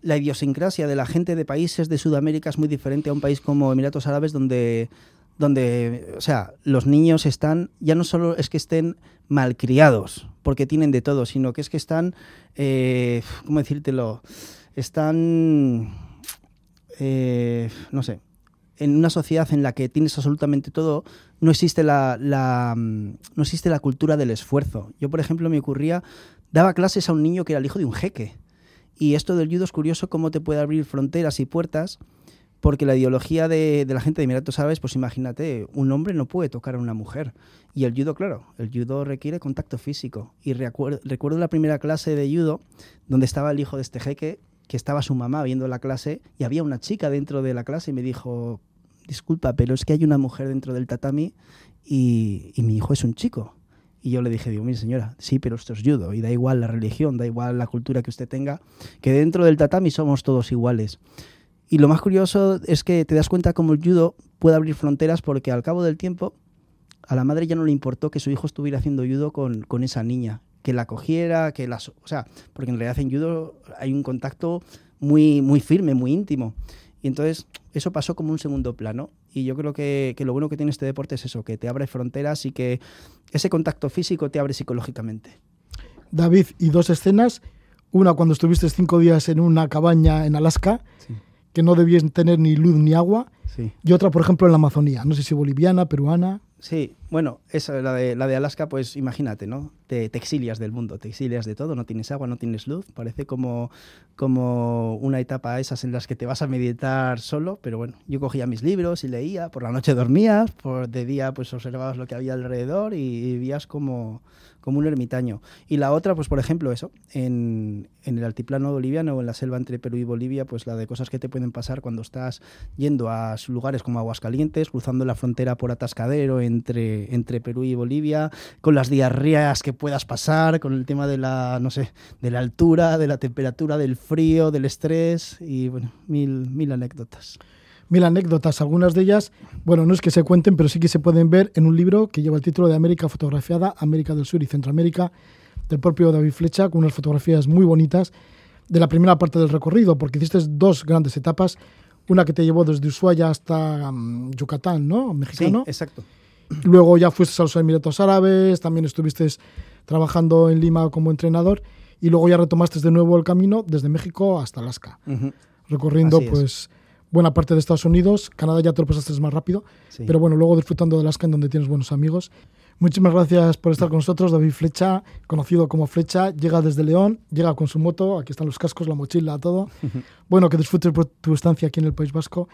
la idiosincrasia de la gente de países de Sudamérica es muy diferente a un país como Emiratos Árabes donde, donde o sea, los niños están, ya no solo es que estén malcriados, porque tienen de todo, sino que es que están, eh, ¿cómo decírtelo? Están, eh, no sé, en una sociedad en la que tienes absolutamente todo, no existe la, mm, no existe la cultura del esfuerzo. Yo, por ejemplo, me ocurría, daba clases a un niño que era el hijo de un jeque. Y esto del judo es curioso cómo te puede abrir fronteras y puertas, porque la ideología de, la gente de Emiratos Árabes, pues imagínate, un hombre no puede tocar a una mujer. Y el judo, claro, el judo requiere contacto físico. Y recuerdo la primera clase de judo, donde estaba el hijo de este jeque, que estaba su mamá viendo la clase, y había una chica dentro de la clase y me dijo, disculpa, pero es que hay una mujer dentro del tatami y, y mi hijo es un chico. Y yo le dije, digo, mire señora, sí, pero esto es judo y da igual la religión, da igual la cultura que usted tenga, que dentro del tatami somos todos iguales. Y lo más curioso es que te das cuenta cómo el judo puede abrir fronteras porque al cabo del tiempo a la madre ya no le importó que su hijo estuviera haciendo judo con, con esa niña, que la cogiera, que la... O sea, porque en realidad en judo hay un contacto muy, muy firme, muy íntimo. Y entonces eso pasó como un segundo plano. Y yo creo que, que lo bueno que tiene este deporte es eso, que te abre fronteras y que ese contacto físico te abre psicológicamente. David, y dos escenas. Una cuando estuviste cinco días en una cabaña en Alaska, Sí. Que no debías tener ni luz ni agua. Sí. Y otra, por ejemplo, en la Amazonía. No sé si boliviana, peruana. Sí, bueno, esa, la, de, la de Alaska, pues imagínate, ¿no? Te, te exilias del mundo, te exilias de todo, no tienes agua, no tienes luz, parece como, como una etapa esas en las que te vas a meditar solo, pero bueno, yo cogía mis libros y leía, por la noche dormías, por de día pues observabas lo que había alrededor y vivías como, como un ermitaño. Y la otra, pues por ejemplo, eso, en, en el altiplano boliviano o en la selva entre Perú y Bolivia, pues la de cosas que te pueden pasar cuando estás yendo a lugares como Aguascalientes, cruzando la frontera por atascadero entre, entre Perú y Bolivia, con las diarreas que puedas pasar, con el tema de la, no sé, de la altura, de la temperatura, del frío, del estrés y bueno, mil, mil anécdotas. Mil anécdotas, algunas de ellas, bueno, no es que se cuenten, pero sí que se pueden ver en un libro que lleva el título de América fotografiada, América del Sur y Centroamérica, del propio David Flecha, con unas fotografías muy bonitas de la primera parte del recorrido, porque hiciste dos grandes etapas, una que te llevó desde Ushuaia hasta mm, Yucatán, ¿no? Mexicano. Sí, exacto. Luego ya fuiste a los Emiratos Árabes, también estuviste trabajando en Lima como entrenador y luego ya retomaste de nuevo el camino desde México hasta Alaska, recorriendo pues buena parte de Estados Unidos. Canadá ya te lo pasaste más rápido, sí. pero bueno, luego disfrutando de Alaska en donde tienes buenos amigos. Muchísimas gracias por estar con nosotros, David Flecha, conocido como Flecha, llega desde León, llega con su moto, aquí están los cascos, la mochila, todo. Bueno, que disfrutes por tu estancia aquí en el País Vasco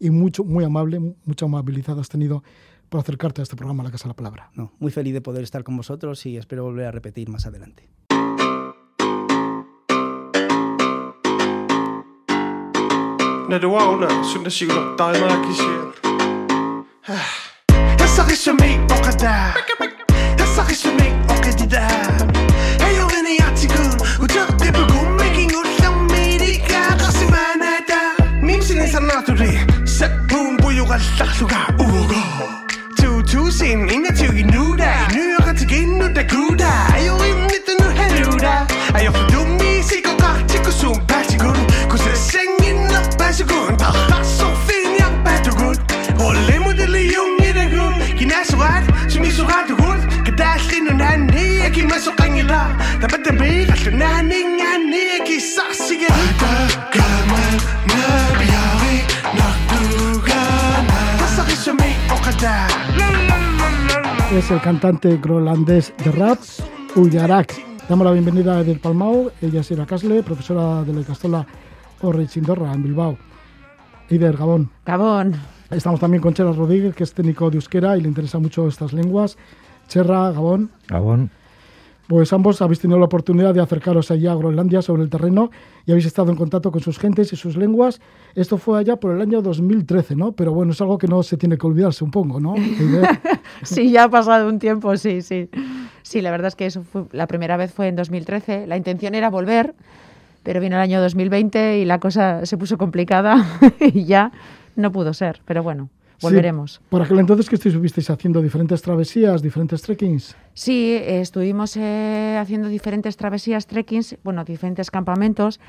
y mucho, muy amable, mucha amabilidad has tenido por acercarte a este programa, La Casa de la Palabra. No, muy feliz de poder estar con vosotros y espero volver a repetir más adelante. Når du er under Søndagsjuler Dig mørk i sjæl هسه غشمي وقدام هسه غشمي وقدام هي اغنياتكم وتغضبكم making you لمي ليكا غصب نادا مين سني صنعتو ليه سبون بويو غلخلو قاع اوغا تو تو سين Es el cantante groenlandés de rap, Uyarak. Damos la bienvenida a Edith Palmao, ella es Ira Casle, profesora de la Castola Orrich Indorra en Bilbao. Ider Gabón. Gabón. Estamos también con Chera Rodríguez, que es técnico de euskera y le interesa mucho estas lenguas. Cherra, Gabón. Gabón. Pues ambos habéis tenido la oportunidad de acercaros allá a Groenlandia sobre el terreno y habéis estado en contacto con sus gentes y sus lenguas. Esto fue allá por el año 2013, ¿no? Pero bueno, es algo que no se tiene que olvidar, supongo, ¿no? Sí, ya ha pasado un tiempo, sí, sí. Sí, la verdad es que eso fue, la primera vez fue en 2013. La intención era volver, pero vino el año 2020 y la cosa se puso complicada y ya no pudo ser. Pero bueno, Sí, volveremos. por aquel entonces que estuvisteis haciendo diferentes travesías, diferentes trekkings. Sí, eh, estuvimos eh, haciendo diferentes travesías, trekkings, bueno, diferentes campamentos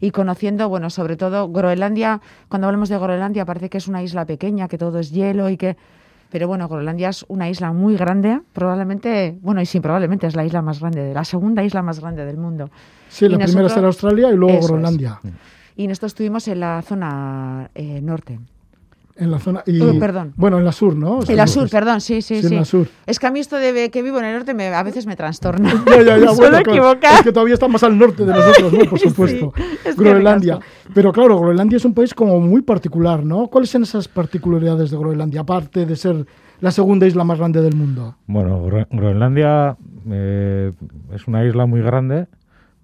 y conociendo, bueno, sobre todo Groenlandia. Cuando hablamos de Groenlandia parece que es una isla pequeña, que todo es hielo y que... Pero bueno, Groenlandia es una isla muy grande, probablemente, bueno, y sí, probablemente es la isla más grande, de la segunda isla más grande del mundo. Sí, Y la primera nosotros- será Australia y luego Eso es. Groenlandia. Y nosotros estuvimos en la zona eh, norte. En la zona. Y, Oh, perdón. Bueno, en la sur, ¿no? En la sur, perdón, sí, sí, Sí, en la sur. Es que a mí esto de que vivo en el norte me, a veces me trastorna. Ya, ya, ya, Me bueno, claro. Es que todavía está más al norte de nosotros, ¿no? Por Sí, supuesto. es Groenlandia. Pero claro, Groenlandia es un país como muy particular, ¿no? ¿Cuáles son esas particularidades de Groenlandia, aparte de ser la segunda isla más grande del mundo? Bueno, Gro- Groenlandia eh, es una isla muy grande,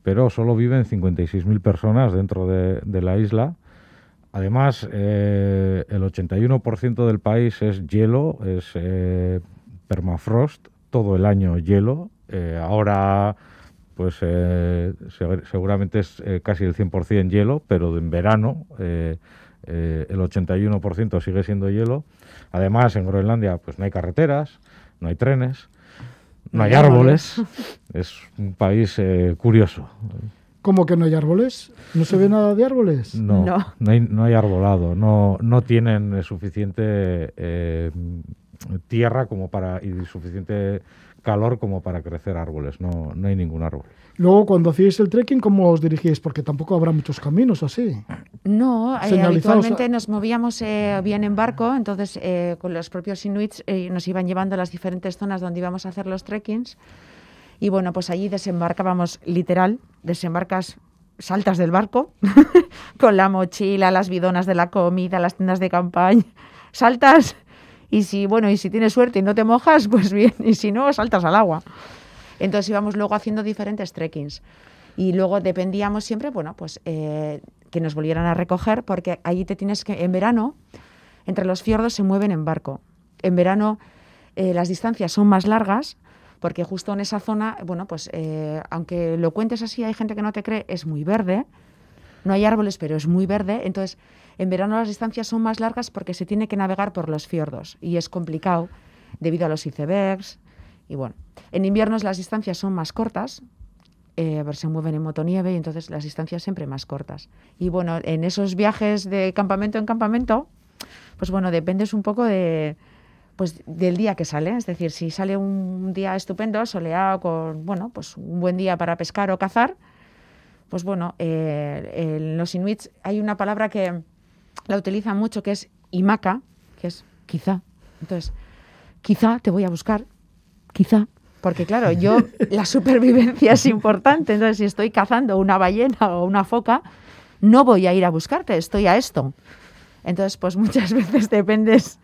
pero solo viven 56.000 personas dentro de, de la isla. Además, eh, el 81% del país es hielo, es eh, permafrost, todo el año hielo. Eh, ahora, pues se- seguramente es casi el 100% hielo, pero en verano el 81% sigue siendo hielo. Además, en Groenlandia pues no hay carreteras, no hay trenes, no hay árboles. Es un país curioso. ¿Cómo que no hay árboles? ¿No se ve nada de árboles? No, No. no, hay, no hay arbolado, no, no tienen eh, suficiente eh, tierra como para y suficiente calor como para crecer árboles, no, no hay ningún árbol. Luego, cuando hacíais el trekking, ¿cómo os dirigíais? Porque tampoco habrá muchos caminos así. No, eh, habitualmente nos movíamos eh, bien en barco, entonces eh, con los propios inuits eh, nos iban llevando a las diferentes zonas donde íbamos a hacer los trekkings. Y bueno, pues allí desembarcábamos literal, desembarcas, saltas del barco con la mochila, las bidonas de la comida, las tiendas de campaña, saltas y si bueno, y si tienes suerte y no te mojas, pues bien, y si no, saltas al agua. Entonces íbamos luego haciendo diferentes trekkings. Y luego dependíamos siempre, bueno, pues eh, que nos volvieran a recoger, porque allí te tienes que, en verano, entre los fiordos se mueven en barco. En verano eh, las distancias son más largas, porque justo en esa zona, bueno, pues eh, aunque lo cuentes así, hay gente que no te cree, es muy verde. No hay árboles, pero es muy verde. Entonces, en verano las distancias son más largas porque se tiene que navegar por los fiordos y es complicado debido a los icebergs. Y bueno, en invierno las distancias son más cortas, eh, se mueven en motonieve y entonces las distancias siempre más cortas. Y bueno, en esos viajes de campamento en campamento, pues bueno, dependes un poco de, pues del día que sale. Es decir, si sale un día estupendo, soleado, con bueno, pues un buen día para pescar o cazar, pues bueno, eh, en los inuits hay una palabra que la utilizan mucho que es imaka, que es quizá. Entonces, quizá te voy a buscar, quizá. Porque claro, yo la supervivencia es importante. Entonces, si estoy cazando una ballena o una foca, no voy a ir a buscarte, estoy a esto. Entonces, pues muchas veces dependes,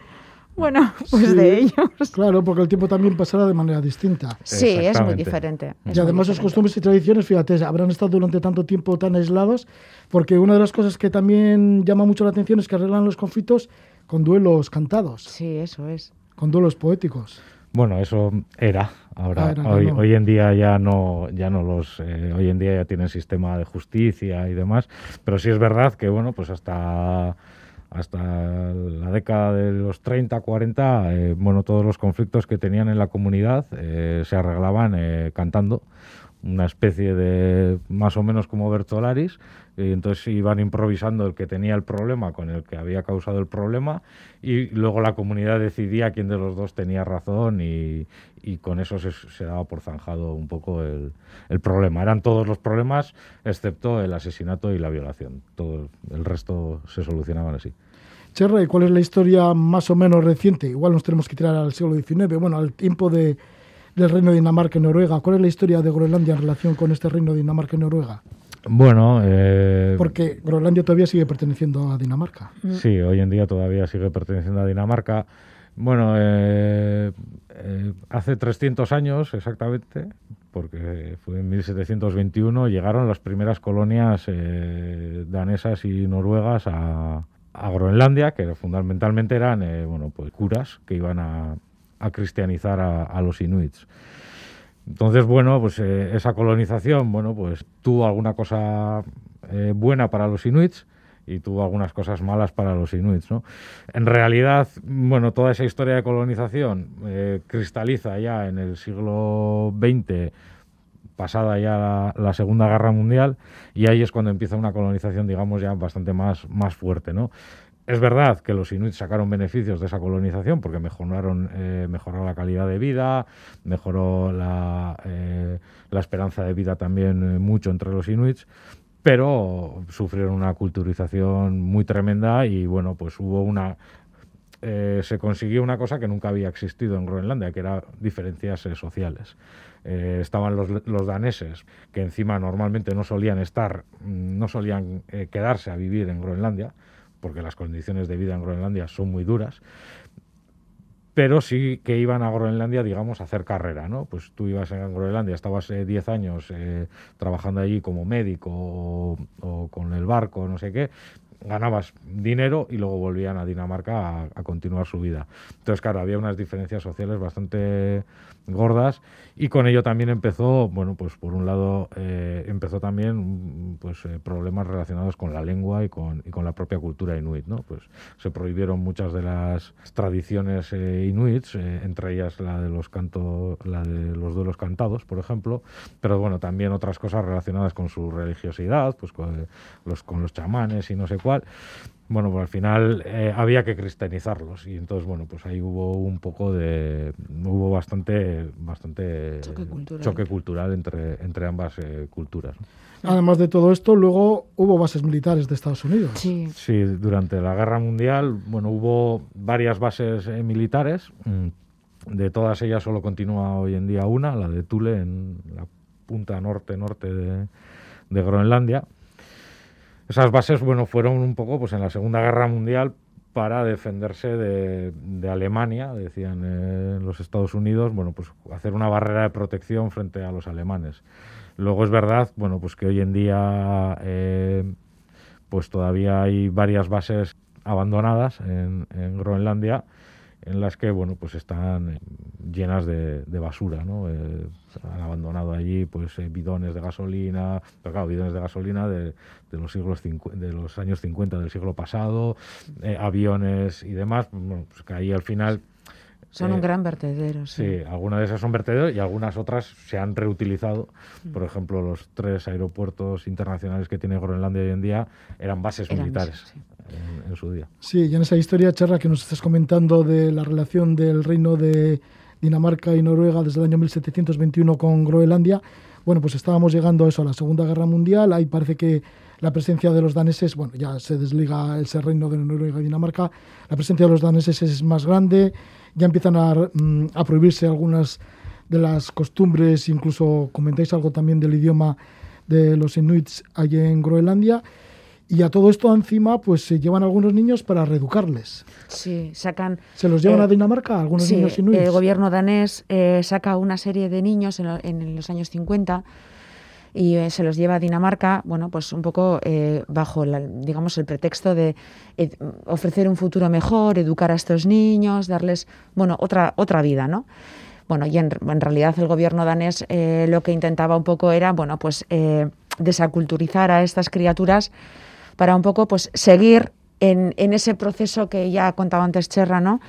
bueno, pues Sí, de ellos. Claro, porque el tiempo también pasará de manera distinta. Sí, es muy diferente. es Y además sus costumbres y tradiciones, fíjate, habrán estado durante tanto tiempo tan aislados, porque una de las cosas que también llama mucho la atención es que arreglan los conflictos con duelos cantados, Sí, eso es. con duelos poéticos. Bueno, eso era. Ahora, Ah, era, hoy, no. hoy en día ya no, ya no los, eh, hoy en día ya tienen sistema de justicia y demás. Pero sí es verdad que bueno, pues hasta hasta la década de los 30, 40, eh, bueno, todos los conflictos que tenían en la comunidad eh, se arreglaban eh, cantando una especie de más o menos como Bertolaris y entonces iban improvisando el que tenía el problema con el que había causado el problema y luego la comunidad decidía quién de los dos tenía razón y, y con eso se, se daba por zanjado un poco el, el problema. Eran todos los problemas excepto el asesinato y la violación. Todo el resto se solucionaban así. Cherra, ¿y cuál es la historia más o menos reciente? Igual nos tenemos que tirar al siglo XIX, bueno, al tiempo de, del reino de Dinamarca y Noruega. ¿Cuál es la historia de Groenlandia en relación con este reino de Dinamarca y Noruega? Bueno, eh, Porque Groenlandia todavía sigue perteneciendo a Dinamarca. Sí, hoy en día todavía sigue perteneciendo a Dinamarca. Bueno, eh, eh, hace 300 años exactamente, porque fue en 1721, llegaron las primeras colonias eh, danesas y noruegas a, a Groenlandia, que fundamentalmente eran eh, bueno, pues curas que iban a, a cristianizar a, los inuits. Entonces, bueno, pues eh, esa colonización, bueno, pues tuvo alguna cosa eh, buena para los inuits y tuvo algunas cosas malas para los inuits, ¿no? En realidad, bueno, toda esa historia de colonización cristaliza ya en el siglo XX, pasada ya la, Segunda Guerra Mundial, y ahí es cuando empieza una colonización, digamos, ya bastante más, más fuerte, ¿no? Es verdad que los inuits sacaron beneficios de esa colonización porque mejoraron, eh, mejoró la calidad de vida, mejoró la, eh, la esperanza de vida también eh, mucho entre los inuits, pero sufrieron una culturización muy tremenda y bueno, pues hubo una... eh, se consiguió una cosa que nunca había existido en Groenlandia, que era diferencias eh, sociales. Eh, estaban los, los daneses, que encima normalmente no solían estar, mm, no solían quedarse a vivir en Groenlandia, porque las condiciones de vida en Groenlandia son muy duras, pero sí que iban a Groenlandia, digamos, a hacer carrera, ¿no? Pues tú ibas en Groenlandia, estabas eh, 10 años trabajando allí como médico o con el barco, no sé qué, ganabas dinero y luego volvían a Dinamarca a, continuar su vida. Entonces, claro, había unas diferencias sociales bastante gordas y con ello también empezó, bueno, pues por un lado eh, empezó también pues eh, problemas relacionados con la lengua y con, y con la propia cultura inuit, ¿no? Pues se prohibieron muchas de las tradiciones eh, inuits, eh, entre ellas la de los cantos, la de los duelos cantados, por ejemplo, pero bueno, también otras cosas relacionadas con su religiosidad, pues con los, con los chamanes y no sé cuál. Bueno, pues al final eh, había que cristianizarlos y entonces, bueno, pues ahí hubo un poco de... hubo bastante, bastante Choque cultural. choque cultural entre, entre ambas eh, culturas. ¿no? Además de todo esto, luego hubo bases militares de Estados Unidos. Sí. Sí, durante la Guerra Mundial, bueno, hubo varias bases eh, militares. mm, De todas ellas solo continúa hoy en día una, la de Thule, en la punta norte-norte de, de Groenlandia. Esas bases, bueno, fueron un poco, pues en la Segunda Guerra Mundial para defenderse de, Alemania, decían eh, los Estados Unidos, bueno, pues hacer una barrera de protección frente a los alemanes. Luego es verdad, bueno, pues que hoy en día eh, pues todavía hay varias bases abandonadas en Groenlandia en las que bueno pues están llenas de, de basura no Eh, han abandonado allí pues eh, bidones de gasolina pero claro bidones de gasolina de, de los siglos de los años 50 del siglo pasado eh, aviones y demás bueno, pues que ahí al final Son un gran vertedero, sí. Sí, algunas de esas son vertederos y algunas otras se han reutilizado. Mm. Por ejemplo, los tres aeropuertos internacionales que tiene Groenlandia hoy en día eran bases Eran militares bases, sí. En, en su día. Sí, y en esa historia, Charra, que nos estás comentando de la relación del reino de Dinamarca y Noruega desde el año 1721 con Groenlandia, bueno, pues estábamos llegando a eso, a la Segunda Guerra Mundial. Ahí parece que la presencia de los daneses, bueno, ya se desliga ese reino de Noruega y Dinamarca, la presencia de los daneses es más grande, ya empiezan a, mm, a prohibirse algunas de las costumbres, incluso comentáis algo también del idioma de los inuits allí en Groenlandia. Y a todo esto encima, pues se llevan algunos niños para reeducarles. Sí, sacan... ¿Se los llevan Eh, a Dinamarca algunos Sí, niños inuits? el gobierno danés eh, saca una serie de niños en, lo- en los años 50 y eh, se los lleva a Dinamarca, bueno, pues un poco eh, bajo, la- digamos, el pretexto de ofrecer un futuro mejor, educar a estos niños, darles, bueno, otra, otra vida, ¿no? Bueno, y en, en realidad el gobierno danés eh, lo que intentaba un poco era, bueno, pues desaculturizar a estas criaturas para un poco, pues, seguir en, en ese proceso que ya contaba antes Cherra, ¿no?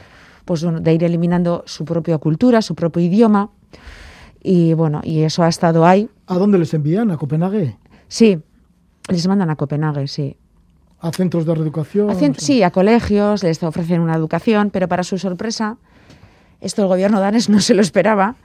Pues bueno, de ir eliminando su propia cultura, su propio idioma. Y bueno, y eso ha estado ahí. ¿A dónde les envían? ¿A Copenhague? Sí, les mandan a Copenhague, sí. ¿A centros de reeducación? A sí, a colegios, les ofrecen una educación, pero para su sorpresa, esto el gobierno danés no se lo esperaba.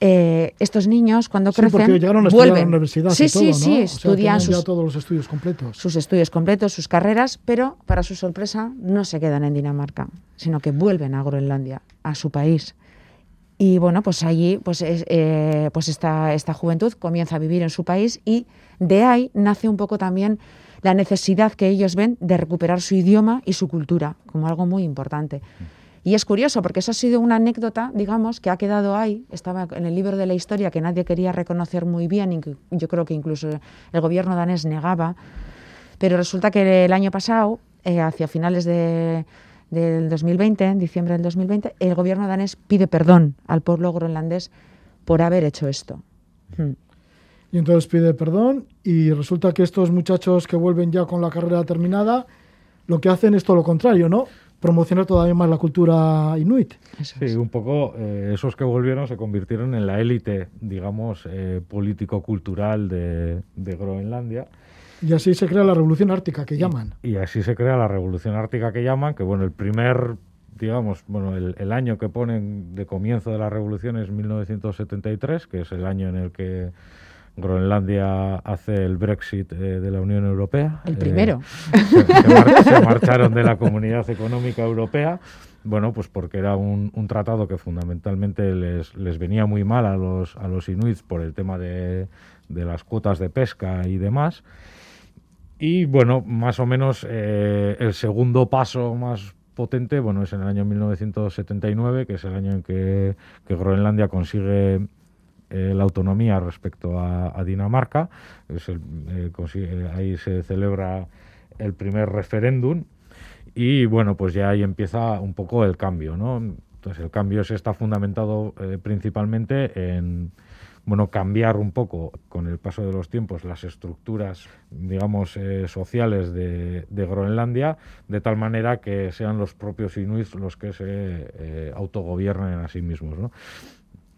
Eh, estos niños, cuando Sí, crecen, porque llegaron a estudiar vuelven. a la universidad sí, y todo, sí, ¿no? sí, O sea, estudian ya sus, todos los estudios completos. sus estudios completos, sus carreras, pero para su sorpresa no se quedan en Dinamarca, sino que vuelven a Groenlandia, a su país. Y bueno, pues allí pues, es- eh, pues esta, esta juventud comienza a vivir en su país y de ahí nace un poco también la necesidad que ellos ven de recuperar su idioma y su cultura como algo muy importante. Y es curioso porque eso ha sido una anécdota, digamos, que ha quedado ahí, estaba en el libro de la historia que nadie quería reconocer muy bien y yo creo que incluso el gobierno danés negaba, pero resulta que el año pasado, eh, hacia finales de- del 2020, en diciembre del 2020, el gobierno danés pide perdón al pueblo groenlandés por haber hecho esto. Hmm. Y entonces pide perdón y resulta que estos muchachos que vuelven ya con la carrera terminada, lo que hacen es todo lo contrario, ¿no? Promocionar todavía más la cultura inuit. Eso Sí, es. un poco eh, esos que volvieron se convirtieron en la élite, digamos, eh, político-cultural de, de Groenlandia. Y así se crea la revolución ártica que llaman. Y así se crea la revolución ártica que llaman, que bueno, el primer, digamos, bueno, el, el año que ponen de comienzo de la revolución es 1973, que es el año en el que Groenlandia hace el Brexit eh, de la Unión Europea. El Eh, primero. se, se mar- se marcharon de la Comunidad Económica Europea, bueno, pues porque era un, un tratado que fundamentalmente les, les venía muy mal a los, a los inuits por el tema de, de las cuotas de pesca y demás. Y bueno, más o menos eh, el segundo paso más potente, bueno, es en el año 1979, que es el año en que, que Groenlandia consigue eh, la autonomía respecto a, Dinamarca. Eh, consigue- ahí se celebra el primer referéndum y bueno, pues ya ahí empieza un poco el cambio, ¿no? Entonces el cambio se está fundamentado eh, principalmente en bueno, cambiar un poco con el paso de los tiempos las estructuras, digamos, eh, sociales de, Groenlandia, de tal manera que sean los propios inuits los que se eh, autogobiernen a sí mismos, ¿no?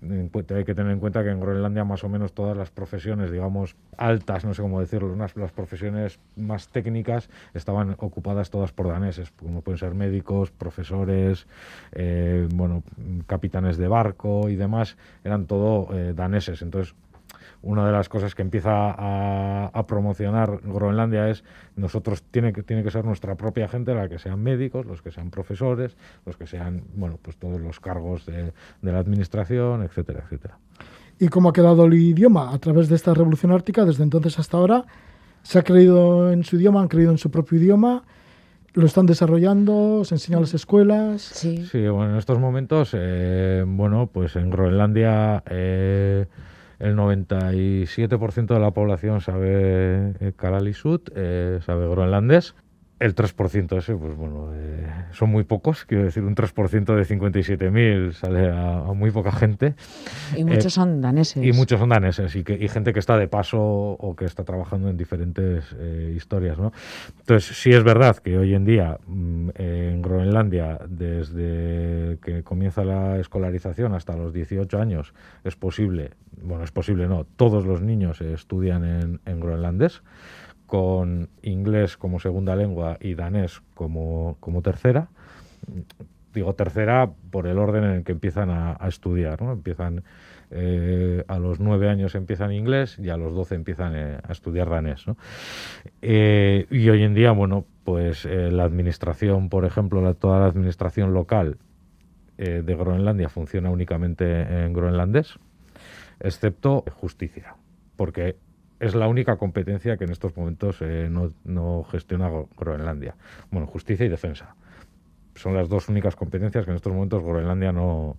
Hay que tener en cuenta que en Groenlandia más o menos todas las profesiones, digamos, altas, no sé cómo decirlo, unas, las profesiones más técnicas estaban ocupadas todas por daneses, como pueden ser médicos, profesores, eh, bueno, capitanes de barco y demás, eran todo eh, daneses. Entonces, una de las cosas que empieza a, a promocionar Groenlandia es nosotros tiene que tiene que ser nuestra propia gente la que sean médicos, los que sean profesores, los que sean bueno pues todos los cargos de, de la administración, etcétera, etcétera. ¿Y cómo ha quedado el idioma a través de esta revolución ártica desde entonces hasta ahora? ¿Se ha creído en su idioma? ¿Han creído en su propio idioma? ¿Lo están desarrollando? ¿Se enseña en las escuelas? Sí. Sí, bueno, en estos momentos, eh, bueno, pues en Groenlandia eh, el 97% de la población sabe eh, Kalaallisut, eh, sabe groenlandés. El 3% ese, pues bueno, eh, son muy pocos, quiero decir, un 3% de 57.000 sale a, a muy poca gente. Y muchos Eh, son daneses. Y muchos son daneses y, que, y gente que está de paso o que está trabajando en diferentes eh, historias. ¿no? Entonces, sí es verdad que hoy en día mm, en Groenlandia, desde que comienza la escolarización hasta los 18 años, es posible, bueno, es posible no, todos los niños estudian en, en groenlandés con inglés como segunda lengua y danés como, como tercera digo tercera por el orden en el que empiezan a, a estudiar, ¿no? Empiezan eh, a los nueve años empiezan inglés y a los doce empiezan eh, a estudiar danés, ¿no? Eh, y hoy en día, bueno, pues eh, la administración, por ejemplo, la- toda la administración local eh, de Groenlandia funciona únicamente en groenlandés, excepto justicia, porque es la única competencia que en estos momentos eh, no, no gestiona Gro- Groenlandia. Bueno, justicia y defensa son las dos únicas competencias que en estos momentos Groenlandia no,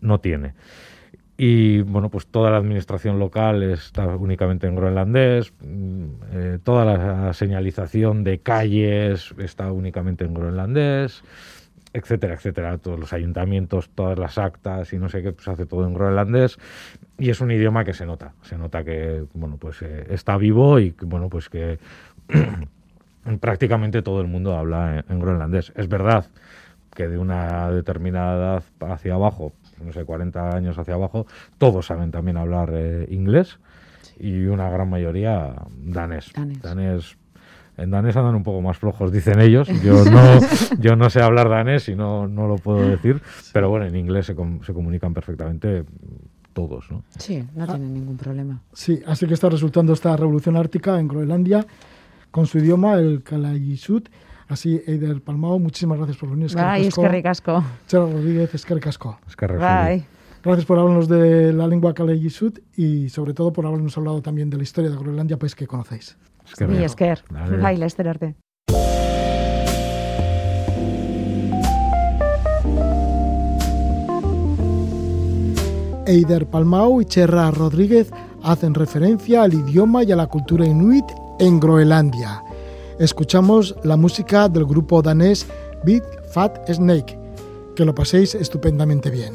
no tiene. Y bueno, pues toda la administración local está únicamente en groenlandés, mm, eh, toda la señalización de calles está únicamente en groenlandés, etcétera, etcétera. Todos los ayuntamientos, todas las actas y no sé qué, pues hace todo en groenlandés. Y es un idioma que se nota, se nota que bueno, pues eh, está vivo y bueno, pues que prácticamente todo el mundo habla en, en groenlandés. Es verdad que de una determinada edad hacia abajo, no sé, 40 años hacia abajo, todos saben también hablar eh, inglés y una gran mayoría danés. Danés. En danés andan un poco más flojos, dicen ellos. Yo no, yo no sé hablar danés y no, no lo puedo decir, pero bueno, en inglés se, com- se comunican perfectamente todos, ¿no? Sí, no tienen ningún problema. Sí, así que está resultando esta revolución ártica en Groenlandia con su idioma, el Kalaallisut. Así, Eider Palmao, muchísimas gracias por venir. Bai, eskerrik asko. Chara Rodríguez, eskerrik asko. Bai. Gracias por hablarnos de la lengua Kalaallisut y sobre todo por habernos hablado también de la historia de Groenlandia, país que conocéis. Mi esker. Bai, arte. Eider Palmao y Cherra Rodríguez hacen referencia al idioma y a la cultura inuit en Groenlandia. Escuchamos la música del grupo danés Big Fat Snake. Que lo paséis estupendamente bien.